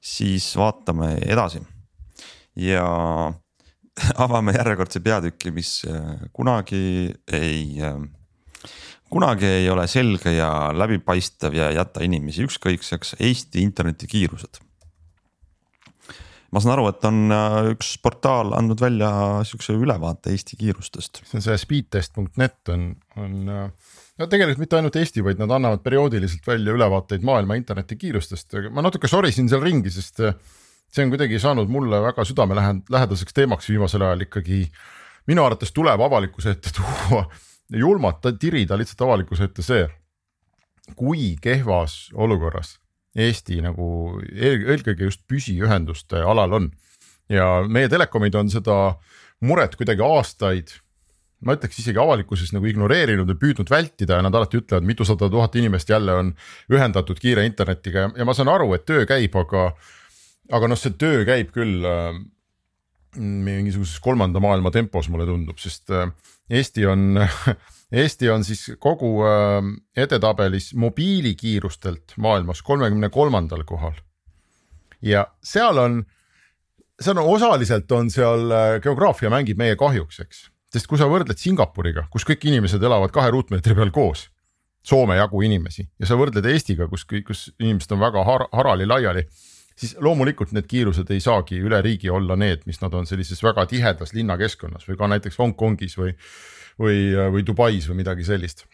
siis vaatame edasi ja avame järjekordse peatüki, mis äh, kunagi ei äh, kunagi ei ole selge ja läbipaistev ja ei jäta inimesi ükskõikseks Eesti internetikiirused. Ma saan aru, et on äh, üks portaal andnud välja sihukese ülevaate Eesti kiirustest. see on see speedtest.net on, on äh, no tegelikult mitte ainult Eesti, vaid nad annavad perioodiliselt välja ülevaateid maailma internetikiirustest, ma natuke sorisin seal ringi, sest äh, see on kuidagi saanud mulle väga südamelähedaseks teemaks viimasel ajal ikkagi. minu arvates tuleb avalikkuse ette tuua julmalt tirida lihtsalt avalikkuse ette see, kui kehvas olukorras Eesti nagu eelkõige just püsiühenduste alal on. ja meie telekomid on seda muret kuidagi aastaid, ma ütleks isegi avalikkuses nagu ignoreerinud ja püüdnud vältida ja nad alati ütlevad, mitusada tuhat inimest jälle on ühendatud kiire internetiga ja ma saan aru, et töö käib, aga, aga noh, see töö käib küll äh, mingisuguses kolmanda maailma tempos, mulle tundub, sest äh, Eesti on Eesti on siis kogu äh, edetabelis mobiilikiirustelt maailmas kolmekümne kolmandal kohal. ja seal on, seal on osaliselt on seal äh, geograafia mängib meie kahjuks, eks, sest kui sa võrdled Singapuriga, kus kõik inimesed elavad kahe ruutmeetri peal koos. Soome jagu inimesi ja sa võrdled Eestiga, kus, kus inimesed on väga har harali laiali siis loomulikult need kiirused ei saagi üle riigi olla need, mis nad on sellises väga tihedas linnakeskkonnas või ka näiteks Hongkongis või, või, või Dubais või midagi sellist.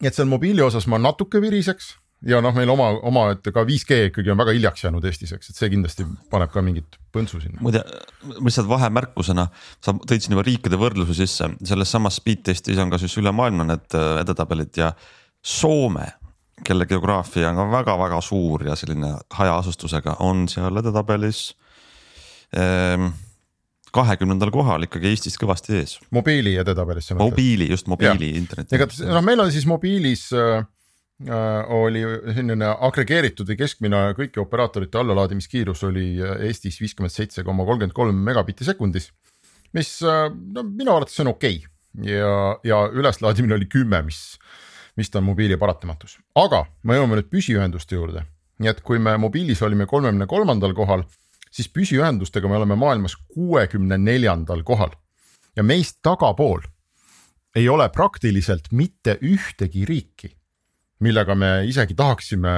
nii et seal mobiili osas ma natuke viriseks ja noh, meil oma, oma, et ka 5G ikkagi on väga hiljaks jäänud Eestis, eks, et see kindlasti paneb ka mingit põntsu sinna. muide, lihtsalt vahemärkusena, sa tõid siin juba riikide võrdluse sisse, selles samas speed testis on ka siis üle maailma need äh, edetabelid ja Soome kelle geograafia on ka väga-väga suur ja selline hajaasustusega, on seal edetabelis ehm, kahekümnendal kohal ikkagi Eestist kõvasti ees. mobiili edetabelis. mobiili, just mobiili interneti. ega noh, meil on siis mobiilis äh, äh, oli selline agregeeritud või keskmine kõiki operaatorite allalaadimiskiirus oli äh, Eestis viiskümmend seitse koma kolmkümmend kolm megabitti sekundis. mis äh, no minu arvates on okei okay. ja, ja üleslaadimine oli kümme, mis mis ta on mobiili paratamatus, aga me jõuame nüüd püsiühenduste juurde. nii et kui me mobiilis olime kolmekümne kolmandal kohal, siis püsiühendustega me oleme maailmas kuuekümne neljandal kohal ja meist tagapool ei ole praktiliselt mitte ühtegi riiki, millega me isegi tahaksime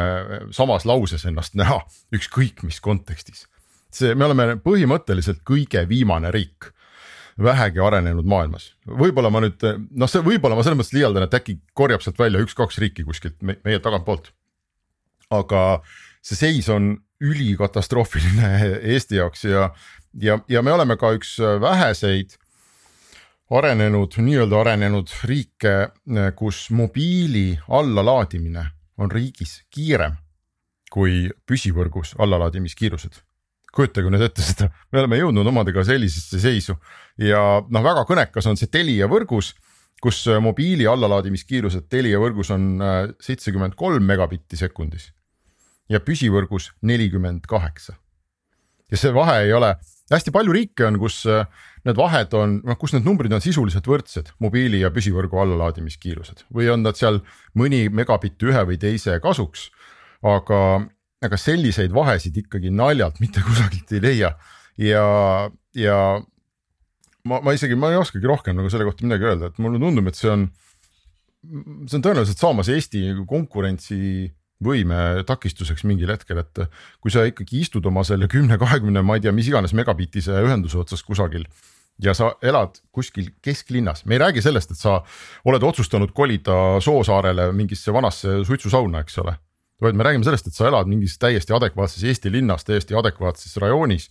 samas lauses ennast näha, ükskõik mis kontekstis. see, me oleme põhimõtteliselt kõige viimane riik vähegi arenenud maailmas. võib-olla ma nüüd noh, see võib-olla ma selles mõttes liialdan, et äkki korjab sealt välja üks-kaks riiki kuskilt me, meie tagantpoolt. aga see seis on ülikatastroofiline Eesti jaoks ja, ja, ja me oleme ka üks väheseid arenenud, nii-öelda arenenud riike, kus mobiili allalaadimine on riigis kiirem kui püsivõrgus allalaadimiskiirused kujutage nüüd ette seda, me oleme jõudnud omadega sellisesse seisu ja noh, väga kõnekas on see Telia võrgus, kus äh, mobiili allalaadimiskiirused Telia võrgus on äh, seitsekümmend kolm megabitti sekundis ja püsivõrgus nelikümmend kaheksa. ja see vahe ei ole, hästi palju riike on, kus äh, need vahed on, noh, kus need numbrid on sisuliselt võrdsed, mobiili ja püsivõrgu allalaadimiskiirused või on nad seal mõni megabitt ühe või teise kasuks. aga aga selliseid vahesid ikkagi naljalt mitte kusagilt ei leia. Ja, ja ma, ma isegi, ma ei oskagi rohkem nagu selle kohta midagi öelda, et mulle tundub, et see on, see on tõenäoliselt saamas Eesti konkurentsivõime takistuseks mingil hetkel, et kui sa ikkagi istud oma selle kümne, kahekümne, ma ei tea, mis iganes megabitise ühenduse otsas kusagil ja sa elad kuskil kesklinnas, me ei räägi sellest, et sa oled otsustanud kolida Soosaarele mingisse vanasse suitsusauna, eks ole vaid me räägime sellest, et sa elad mingis täiesti adekvaatses Eesti linnas, täiesti adekvaatses rajoonis.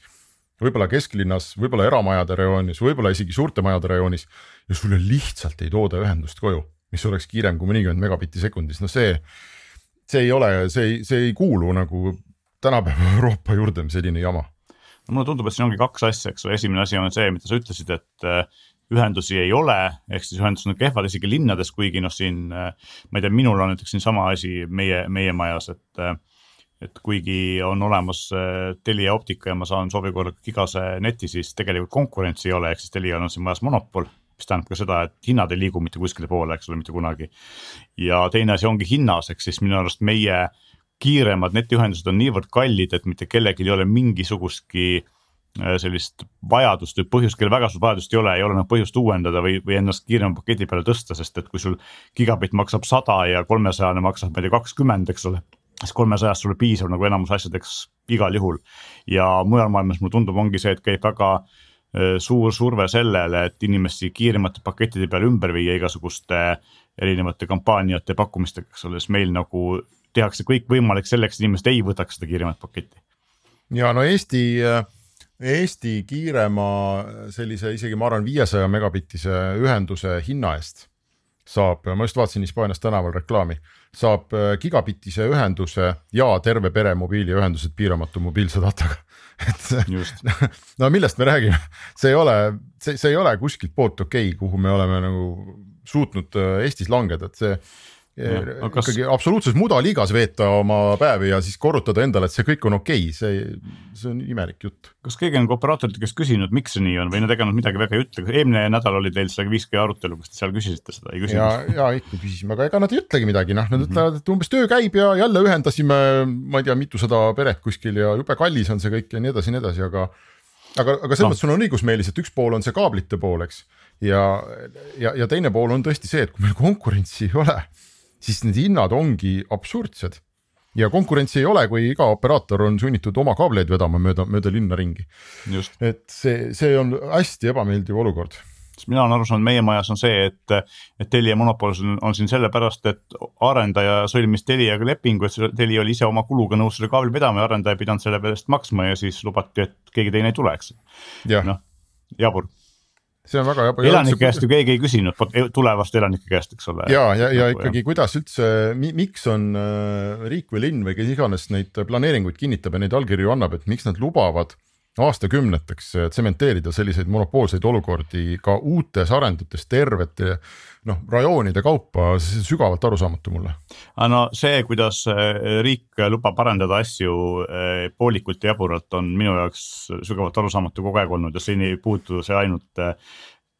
võib-olla kesklinnas, võib-olla eramajade rajoonis, võib-olla isegi suurte majade rajoonis ja sulle lihtsalt ei tooda ühendust koju, mis oleks kiirem kui mõnikümmend megabitti sekundis, no see. see ei ole, see ei, see ei kuulu nagu tänapäeva Euroopa juurde selline jama no mulle tundub, et siin ongi kaks asja, eks ole, esimene asi on see, mida sa ütlesid, et ühendusi ei ole, ehk siis ühendused on kehvad isegi linnades, kuigi noh, siin ma ei tea, minul on näiteks siin sama asi meie, meie majas, et et kuigi on olemas Telia optika ja ma saan soovi korral gigase neti, siis tegelikult konkurentsi ei ole, ehk siis Telial on siin majas monopol mis tähendab ka seda, et hinnad ei liigu mitte kuskile poole, eks ole, mitte kunagi. ja teine asi ongi hinnas, ehk siis minu arust meie kiiremad netiühendused on niivõrd kallid, et mitte kellelgi ei ole mingisugustki sellist vajadust või põhjust, kellel väga suurt vajadust ei ole, ei ole nagu põhjust uuendada või, või ennast kiirema paketi peale tõsta, sest et kui sul gigabitt maksab sada ja kolmesajane maksab, ma ei tea, kakskümmend, eks ole. siis kolmesajast sulle piisab nagu enamus asjadeks igal juhul ja mujal maailmas mulle tundub, ongi see, et käib väga äh, suur surve sellele, et inimesi kiiremate pakettide peale ümber viia igasuguste erinevate kampaaniate pakkumistega, eks ole, siis meil nagu tehakse kõik võimalik selleks, et inimesed ei võtaks seda kiiremat paketti. ja no Eesti äh Eesti kiirema sellise isegi ma arvan, viiesaja megabittise ühenduse hinna eest saab, ma just vaatasin Hispaanias tänaval reklaami, saab äh, gigabittise ühenduse ja terve pere mobiiliühendused piiramatu mobiilse dataga. Et no millest me räägime, see ei ole, see, see ei ole kuskilt poolt okei okay,, kuhu me oleme nagu suutnud äh, Eestis langeda, et see Kas... ikkagi absoluutses mudaliigas veeta oma päevi ja siis korrutada endale, et see kõik on okei okay., see, see on imelik jutt. kas keegi on ka operaatorite käest küsinud, miks see nii on või nad ega nad midagi väga ei ütle, eelmine nädal oli teil seda 5G arutelu, kas te seal küsisite seda, ei küsinud? ja, ja ikka küsisime, aga ega nad ei ütlegi midagi, noh, nad ütlevad, et umbes töö käib ja jälle ühendasime, ma ei tea, mitusada peret kuskil ja jube kallis on see kõik ja nii edasi ja nii edasi, aga aga, aga selles no. mõttes sul on õigus, Meelis, et üks pool on see kaablite pool, eks. ja, ja, ja teine pool on tõesti see, et kui meil konkurentsi ei ole siis need hinnad ongi absurdsed. ja konkurentsi ei ole, kui iga operaator on sunnitud oma kaableid vedama mööda, mööda linna ringi. et see, see on hästi ebameeldiv olukord sest mina olen aru saanud, meie majas on see, et, et Telia monopol on, on siin sellepärast, et arendaja sõlmis Teliaga lepingu, et Telia oli ise oma kuluga nõus selle kaabli vedama ja arendaja ei pidanud selle eest maksma ja siis lubati, et keegi teine ei tuleks. noh, jabur see on väga jaba. elanike käest ju keegi ei küsinud, tulevaste elanike käest, eks ole. ja, ja, ja nagu, ikkagi, kuidas üldse, miks on äh, riik või linn või kes iganes neid planeeringuid kinnitab ja neid allkirju annab, et miks nad lubavad aastakümneteks tsementeerida selliseid monopoolseid olukordi ka uutes arendutes tervete noh, rajoonide kaupa, see on sügavalt arusaamatu mulle. no see, kuidas äh, riik lubab arendada asju äh, poolikult ja jaburalt, on minu jaoks sügavalt arusaamatu kogu aeg olnud ja siin ei puutu see ainult äh,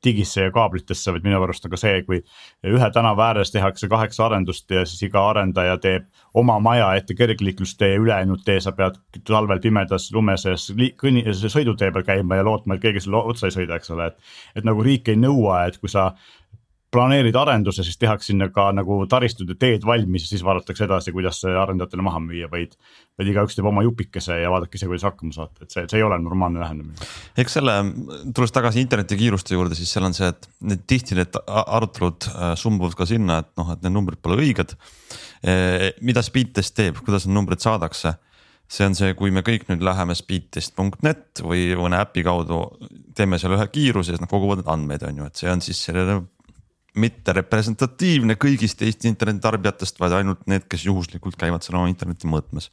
digisse ja kaablitesse, vaid minu arust on ka see, kui ühe tänava ääres tehakse kaheksa arendust ja siis iga arendaja teeb oma maja ette kergliiklustee, ülejäänud tee sa pead talvel pimedas lume sees kõnni, sõidutee peal käima ja lootma, et keegi sulle otsa ei sõida, eks ole, et. et nagu riik ei nõua, et kui sa planeerid arenduse, siis tehakse sinna ka nagu taristud ja teed valmis ja siis vaadatakse edasi, kuidas see arendajatele maha müüa, vaid. vaid igaüks teeb oma jupikese ja vaadake ise, kuidas hakkama saate, et see, see ei ole normaalne lähenemine. eks selle, tulles tagasi internetikiiruste juurde, siis seal on see, et need tihti need arutelud äh, sumbuvad ka sinna, et noh, et need numbrid pole õiged. Mida Speedtest teeb, kuidas need numbrid saadakse? see on see, kui me kõik nüüd läheme speedtest.net või mõne äpi kaudu teeme seal ühe kiiruse, siis nad koguvad neid andmeid, on ju, et see on siis selline mitte representatiivne kõigist Eesti internetitarbijatest, vaid ainult need, kes juhuslikult käivad seal oma interneti mõõtmes.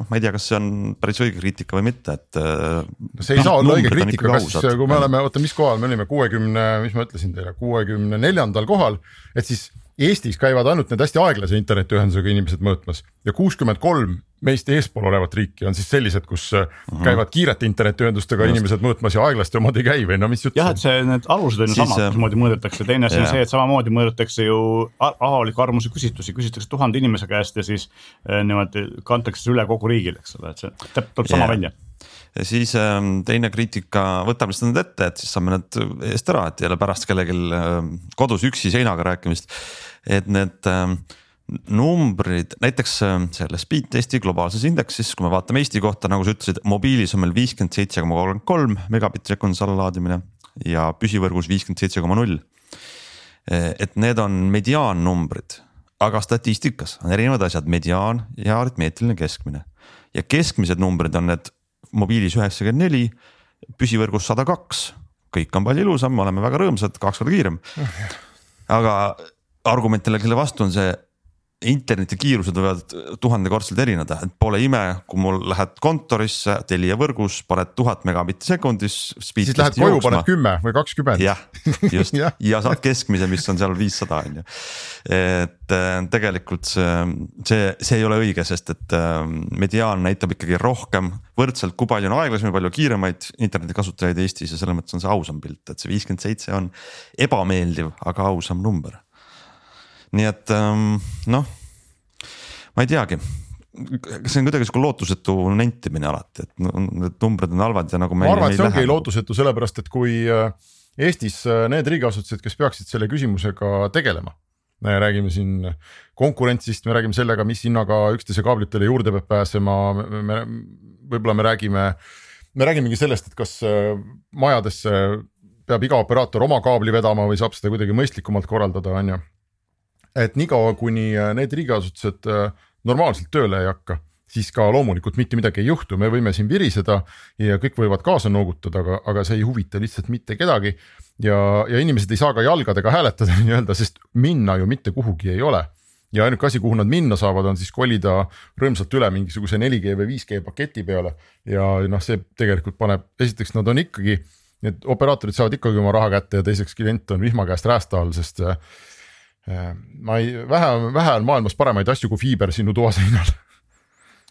noh, ma ei tea, kas see on päris õige kriitika või mitte, et. no see ei no, saa olla õige kriitika, kas, kui me oleme, oota, mis kohal me olime, kuuekümne, mis ma ütlesin teile, kuuekümne neljandal kohal, et siis Eestis käivad ainult need hästi aeglase internetiühendusega inimesed mõõtmas ja kuuskümmend kolm meist eespool olevat riiki on siis sellised, kus mm -hmm. käivad kiirete internetiühendustega Just. inimesed mõõtmas ja aeglaste omad ei käi või no mis jutt. jah, et see, need alused on ju samad, äh, mismoodi mõõdetakse, teine asi on see, et samamoodi mõõdetakse ju avaliku arvamuse küsitlusi, küsitakse tuhande inimese käest ja siis eh, niimoodi kantakse üle kogu riigile, eks ole, et see tuleb sama välja ja siis ähm, teine kriitika, võtame lihtsalt need ette, et siis saame need eest ära, et ei ole pärast kellelgi ähm, kodus üksi seinaga rääkimist. et need ähm, numbrid, näiteks selle speed testi globaalses indeksis, kui me vaatame Eesti kohta, nagu sa ütlesid, mobiilis on meil viiskümmend seitse koma kolmkümmend kolm megabitti sekundis allalaadimine ja püsivõrgus viiskümmend seitse koma null. et need on mediaannumbrid, aga statistikas on erinevad asjad, mediaan ja aritmeetiline keskmine ja keskmised numbrid on need mobiilis üheksakümmend neli, püsivõrgus sada kaks, kõik on palju ilusam, me oleme väga rõõmsad, kaks korda kiirem. aga argument jällegi vastu on see internetikiirused võivad tuhandekordselt erineda, et pole ime, kui mul lähed kontorisse Telia võrgus, paned tuhat megabitti sekundis. siis lähed koju, paned kümme või kakskümmend. jah, just ja. ja saad keskmise, mis on seal viissada on ju. et äh, tegelikult see, see, see ei ole õige, sest et äh, mediaan näitab ikkagi rohkem võrdselt, kui palju on aeglasemaid, palju kiiremaid internetikasutajaid Eestis ja selles mõttes on see ausam pilt, et see viiskümmend seitse on ebameeldiv, aga ausam number nii et ähm, noh, ma ei teagi see on kuidagi sihuke lootusetu nentimine alati, et need numbrid on halvad ja nagu. ma arvan, et see ongi lootusetu sellepärast, et kui äh, Eestis äh, need riigiasutused, kes peaksid selle küsimusega tegelema. me räägime siin konkurentsist, me räägime sellega, mis hinnaga üksteise kaablitele juurde peab pääsema, me võib-olla me räägime, me räägimegi sellest, et kas äh, majadesse peab iga operaator oma kaabli vedama või saab seda kuidagi mõistlikumalt korraldada, on ju et niikaua, kuni äh, need riigiasutused äh, normaalselt tööle ei hakka, siis ka loomulikult mitte midagi ei juhtu, me võime siin viriseda ja kõik võivad kaasa noogutada, aga, aga see ei huvita lihtsalt mitte kedagi. ja, ja inimesed ei saa ka jalgadega hääletada nii-öelda, sest minna ju mitte kuhugi ei ole. Ja ainuke asi, kuhu nad minna saavad, on siis kolida rõõmsalt üle mingisuguse 4G või 5G paketi peale. Ja noh, see tegelikult paneb, esiteks nad on ikkagi, need operaatorid saavad ikkagi oma raha kätte ja teiseks klient on vihma käest räästa all, sest ma ei, vähe, vähe on maailmas paremaid asju kui fiiber sinu toaseinal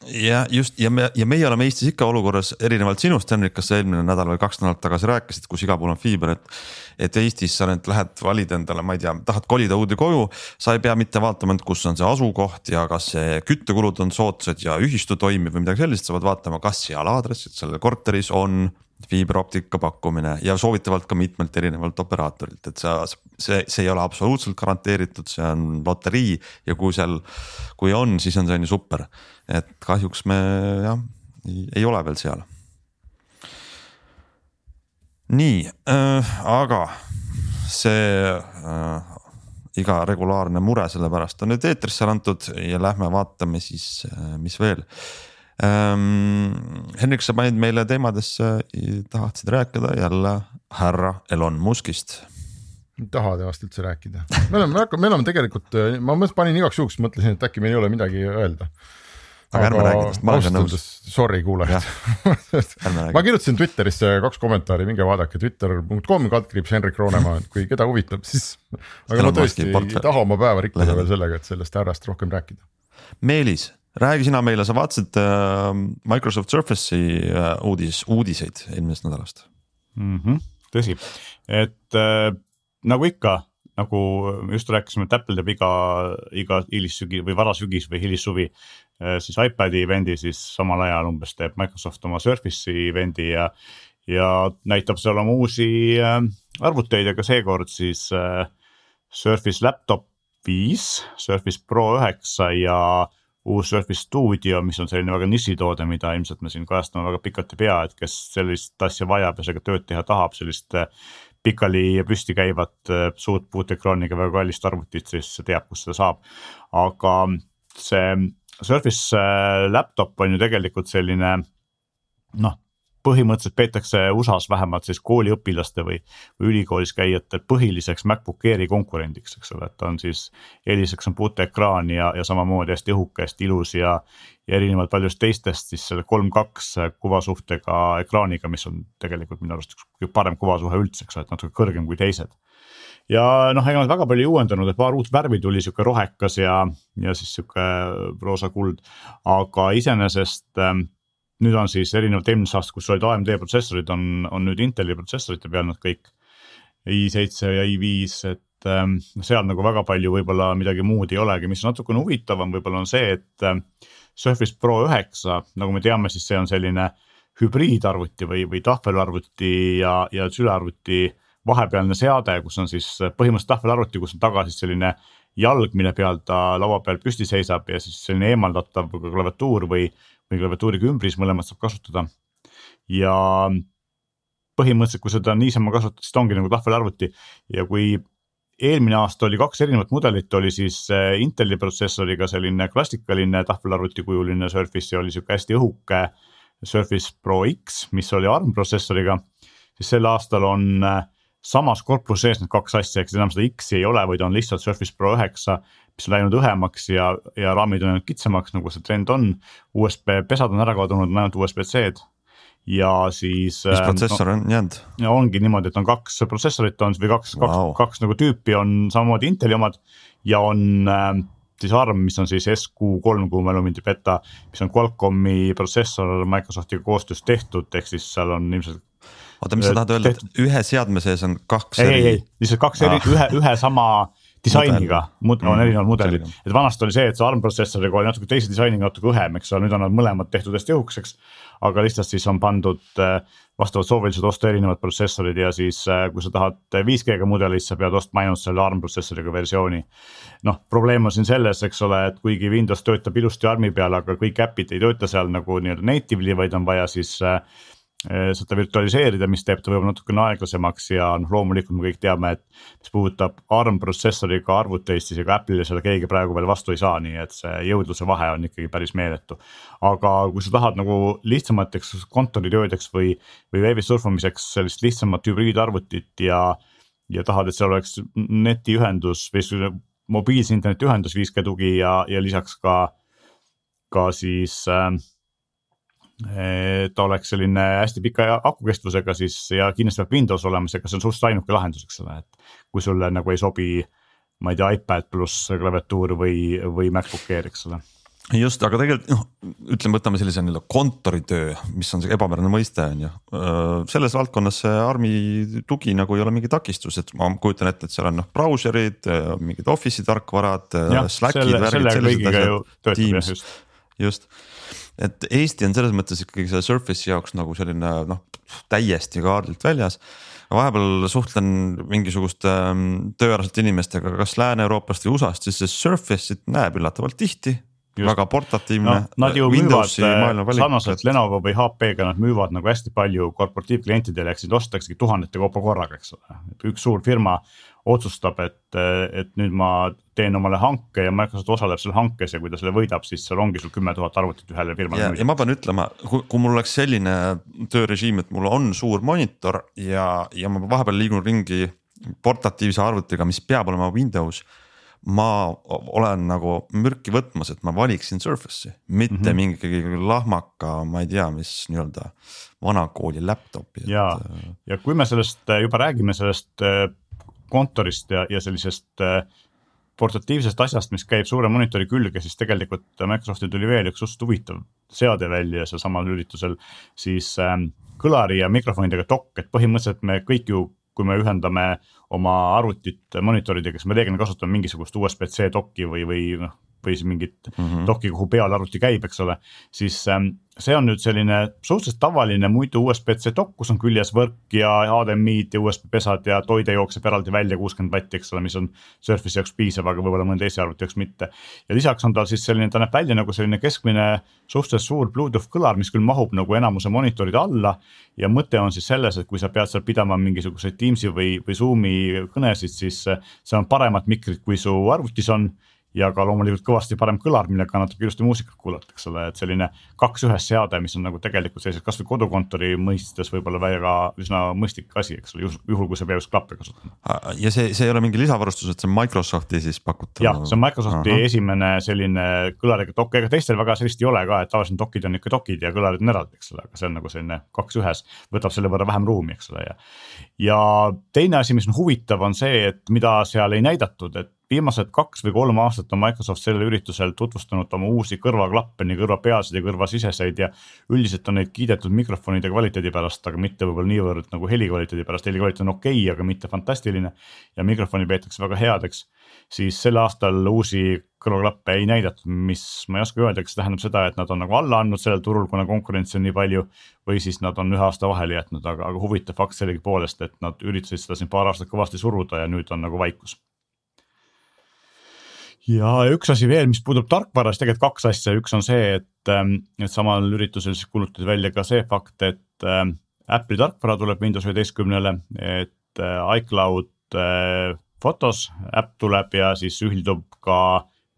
ja just ja me ja meie oleme Eestis ikka olukorras erinevalt sinust, Henrik, kas sa eelmine nädal või kaks nädalat tagasi rääkisid, kus igal pool on fiiber, et. et Eestis sa nüüd lähed, valid endale, ma ei tea, tahad kolida uude koju, sa ei pea mitte vaatama, et kus on see asukoht ja kas see küttekulud on soodsad ja ühistu toimib või midagi sellist, sa pead vaatama, kas seal aadressil, sellel korteris on fiiberoptika pakkumine ja soovitavalt ka mitmelt erinevalt operaatorilt, et sa, see, see ei ole absoluutselt garanteeritud, see on loterii ja kui seal, kui on, siis on see on ju super et kahjuks me jah, ei ole veel seal. nii äh,, aga see äh, iga regulaarne mure, sellepärast on nüüd eetrisse antud ja lähme vaatame siis, äh, mis veel ähm,. Henrik, sa panid meile teemadesse, tahtsid rääkida jälle härra Elon Muskist ei taha temast üldse rääkida, me oleme, me oleme tegelikult, ma panin igaks juhuks, mõtlesin, et äkki meil ei ole midagi öelda aga ärme räägi tast, ma olen ka nõus. Sorry kuulajad ma kirjutasin Twitterisse kaks kommentaari, minge vaadake twitter.com kaldkriips Henrik Roonemaa, et kui keda huvitab, siis. aga ma tõesti ei taha oma päeva rikkuda veel sellega, et sellest härrast rohkem rääkida. Meelis, räägi sina meile, sa vaatasid äh, Microsoft Surface'i äh, uudis, uudiseid eelmisest nädalast mm. -hmm, tõsi, et äh, nagu ikka nagu just rääkisime, et Apple teeb iga, iga hilissügi või varasügis või hilissuvi Äh, siis iPad'i event'i, siis samal ajal umbes teeb Microsoft oma Surface'i event'i ja. ja näitab seal oma uusi äh, arvuteid, aga seekord siis äh, Surface Laptop viis, Surface Pro üheksa ja uus Surface Studio, mis on selline väga nišitoode, mida ilmselt me siin kajastame väga pikalt ei pea, et kes sellist asja vajab ja sellega tööd teha tahab, sellist pikali püsti käivat suurt puutekraaniga väga kallist arvutit, siis teab, kus seda saab. aga see Surface äh, laptop on ju tegelikult selline noh, põhimõtteliselt peetakse USA-s vähemalt siis kooliõpilaste või, või ülikoolis käijate põhiliseks MacBook Airi konkurendiks, eks ole, et ta on siis. eeliseks on puuteekraan ja, ja samamoodi hästi õhuke, hästi ilus ja, ja erinevalt paljust teistest siis selle kolm kaks kuvasuhtega ekraaniga, mis on tegelikult minu arust üks parem kuvasuhe üldse, eks ole, et natuke kõrgem kui teised ja noh, ega nad väga palju ei uuendanud, et paar uut värvi tuli, sihuke rohekas ja, ja siis sihuke roosa kuld. aga iseenesest ähm, nüüd on siis erinevalt eelmisest aastast, kus olid AMD protsessorid, on, on nüüd Inteli protsessorite peal nad kõik. i7 ja i5, et ähm, seal nagu väga palju võib-olla midagi muud ei olegi, mis natukene huvitavam võib-olla on see, et äh, Surface Pro üheksa, nagu me teame, siis see on selline hübriidarvuti või, või tahvelarvuti ja, ja sülearvuti vahepealne seade, kus on siis põhimõtteliselt tahvelarvuti, kus on taga siis selline jalg, mille peal ta laua peal püsti seisab ja siis selline eemaldatav klaviatuur või, või klaviatuuriga ümbris, mõlemat saab kasutada. ja põhimõtteliselt, kui seda niisama kasutada, siis ta ongi nagu tahvelarvuti ja kui eelmine aasta oli kaks erinevat mudelit, oli siis äh, Inteli protsessoriga selline klassikaline tahvelarvuti kujuline Surface ja oli sihuke hästi õhuke Surface Pro X, mis oli ARM protsessoriga. siis sel aastal on äh, samas korpuses need kaks asja, eks enam seda X-i ei ole, vaid on lihtsalt Surface Pro üheksa, mis on läinud õhemaks ja, ja raamid on läinud kitsamaks, nagu see trend on. USB pesad on ära kadunud, on ainult USB-C-d ja siis. mis äh, protsessor no, on jäänud? ongi niimoodi, et on kaks protsessorit on või kaks wow., kaks, kaks nagu tüüpi on samamoodi Inteli omad ja on äh, siis ARM, mis on siis SQ3, kui mälu mind ei peta, mis on Qualcomm'i protsessor Microsoftiga koostöös tehtud, ehk siis seal on ilmselt oota, mis sa tahad öelda, et ühe seadme sees on kaks ei, eri? ei, ei, lihtsalt kaks eri ah., ühe, ühe sama disainiga on mm, erinevad mudelid, et vanasti oli see, et see ARM protsessoriga oli natuke teise disainiga natuke õhem, eks ole, nüüd on nad mõlemad tehtud hästi õhukeseks. aga lihtsalt siis on pandud äh, vastavalt soovilised osta erinevad protsessorid ja siis äh, kui sa tahad 5G-ga mudelit, sa pead ostma ainult selle ARM protsessoriga versiooni. noh, probleem on siin selles, eks ole, et kuigi Windows töötab ilusti ARM-i peal, aga kõik äpid ei tööta seal nagu nii-öelda natively, vaid on vaja siis äh, seda virtualiseerida, mis teeb ta võib-olla natukene aeglasemaks ja noh, loomulikult me kõik teame, et. mis puudutab ARM protsessoriga arvuteid, siis ega Apple'ile seda keegi praegu veel vastu ei saa, nii et see jõudluse vahe on ikkagi päris meeletu. aga kui sa tahad nagu lihtsamateks kontoritöödeks või, või veebis surfamiseks sellist lihtsamat hübriidarvutit ja. ja tahad, et seal oleks netiühendus või mobiilse internetiühendus 5G tugi ja, ja lisaks ka, ka siis äh, et oleks selline hästi pika akukestvusega siis ja kindlasti peab Windows olema see, kas see on suhteliselt ainuke lahendus, eks ole, et kui sulle nagu ei sobi ma ei tea, iPad pluss klaviatuur või, või MacBook Air, eks ole. Just, aga tegelikult noh, ütleme, võtame sellise nii-öelda kontoritöö, mis on see ebamääraine mõiste on ju. selles valdkonnas see ARM-i tugi nagu ei ole mingi takistus, et ma kujutan ette, et seal on noh brauserid, mingid Office'i tarkvarad, Slackid, värgid, sellised asjad, Teams, just, just et Eesti on selles mõttes ikkagi selle Surface'i jaoks nagu selline noh, täiesti kaardilt väljas vahepeal suhtlen mingisuguste ähm, tööalaste inimestega, kas Lääne-Euroopast või USA-st, siis see Surface'it näeb üllatavalt tihti Just. väga portatiivne no,. Nad ju Windowsi müüvad äh, sarnaselt Lenovo või HP-ga, nad müüvad nagu hästi palju korporatiivklientidele, ehk siis ostetakse tuhandete kaupa korraga, eks ole. et üks suur firma otsustab, et, et nüüd ma teen omale hanke ja Microsoft osaleb seal hankes ja kui ta selle võidab, siis seal ongi sul kümme tuhat arvutit ühele firmale. ja, ja ma pean ütlema, kui mul oleks selline töörežiim, et mul on suur monitor ja, ja ma vahepeal liigun ringi portatiivse arvutiga, mis peab olema Windows ma olen nagu mürki võtmas, et ma valiksin Surface'i, mitte mm -hmm. mingi lahmaka, ma ei tea, mis nii-öelda vanakooli laptop'i. ja, äh, ja kui me sellest juba räägime, sellest äh, kontorist ja, ja sellisest portatiivsest asjast, mis käib suure monitori külge, siis tegelikult Microsoftil tuli veel üks suhteliselt huvitav seade välja sealsamal üritusel. siis ähm, kõlari ja mikrofonidega dokk, et põhimõtteliselt me kõik ju kui me ühendame oma arvutit monitoridega, siis me reeglina kasutame mingisugust USB-C dokki või, või noh, või siis mingit mm -hmm. dokki, kuhu peal arvuti käib, eks ole. siis ähm, see on nüüd selline suhteliselt tavaline muidu USB-C dokk, kus on küljes võrk ja HDMI-d ja USB pesad ja toide jookseb eraldi välja kuuskümmend vatti, eks ole, mis on Surface'i jaoks piisav, aga võib-olla mõne teise arvuti jaoks mitte. ja lisaks on tal siis selline, ta näeb välja nagu selline keskmine suhteliselt suur Bluetooth kõlar, mis küll mahub nagu enamuse monitoride alla. ja mõte on siis selles, et kui sa pead seal pidama mingisuguseid Teams'i või, või Zoom'i kõnesid, siis seal on paremad mikrid, kui su arvutis on ja ka loomulikult kõvasti parem kõlar, millega natuke ilusti muusikat kuulata, eks ole, et selline kaks ühes seade, mis on nagu tegelikult sellises kasvõi kodukontori mõistes võib-olla väga üsna mõistlik asi, eks ole, juhul kui sa pead just klappe kasutama. ja see, see ei ole mingi lisavarustus, et see on Microsofti siis pakutav? jah, see on Microsofti Aha. esimene selline kõlariga dokk, ega teistel väga sellist ei ole ka, et tavaliselt dokid on ikka dokid ja kõlarid on eraldi, eks ole, aga see on nagu selline kaks ühes, võtab selle võrra vähem ruumi, eks ole ja. Ja teine asi, mis on huvitav, on see, et mida seal ei näidatud, et viimased kaks või kolm aastat on Microsoft sellel üritusel tutvustanud oma uusi kõrvaklappe, nii kõrvapealseid ja kõrvasiseseid ja üldiselt on neid kiidetud mikrofonide kvaliteedi pärast, aga mitte võib-olla niivõrd nagu heli kvaliteedi pärast, heli kvaliteet on okei okay,, aga mitte fantastiline. ja mikrofoni peetakse väga headeks, siis sel aastal uusi kõrvaklappe ei näidatud, mis ma ei oska öelda, kas tähendab seda, et nad on nagu alla andnud sellel turul, kuna konkurentsi on nii palju. või siis nad on ühe aasta vahele jätnud, aga, aga huvitav fakt sellegipoolest, et nad üritasid seda siin paar aastat kõvasti suruda ja nüüd on nagu vaikus ja üks asi veel, mis puudutab tarkvara, siis tegelikult kaks asja, üks on see, et, ähm, et samal üritusel siis kuulutati välja ka see fakt, et ähm, Apple'i tarkvara tuleb Windows üheteistkümnele, et äh, iCloud Photos äpp tuleb ja siis ühildub ka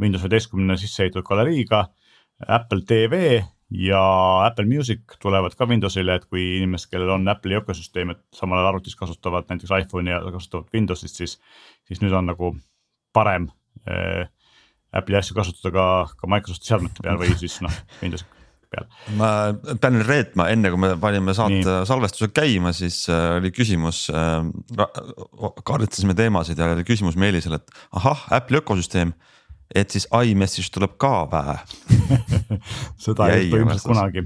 Windows üheteistkümne sisse ehitatud galeriiga. Apple TV ja Apple Music tulevad ka Windowsile, et kui inimesed, kellel on Apple'i ökosüsteem, et samal ajal arvutis kasutavad näiteks iPhone'i ja kasutavad Windowsit, siis, siis nüüd on nagu parem äh, Apple'i asju kasutada ka, ka Microsofti seadmete peal või siis noh, Windowsi peal. ma pean reetma, enne kui me panime saate Nii. salvestuse käima, siis äh, oli küsimus äh,, kaardistasime teemasid ja oli küsimus Meelisel, et ahah, Apple'i ökosüsteem et siis iMessage tuleb ka vä seda ei juhtu ilmselt kunagi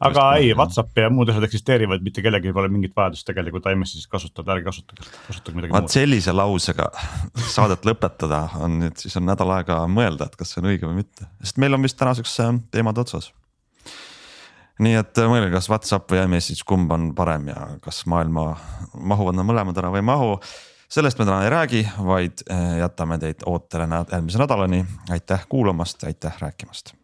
aga ei, Whatsapp ja muud asjad eksisteerivad, mitte kellelgi pole mingit vajadust tegelikult iMessage'is kasutada, ärge kasutage, kasutage midagi muud. vaat sellise lausega saadet lõpetada on nüüd siis on nädal aega mõelda, et kas see on õige või mitte, sest meil on vist tänaseks äh, teemad otsas. nii et äh, mõelge, kas Whatsapp või iMessage, kumb on parem ja kas maailma mahuvad nad mõlemad ära või ei mahu sellest me täna ei räägi, vaid äh, jätame teid ootele järgmise nädalani. aitäh kuulamast, aitäh rääkimast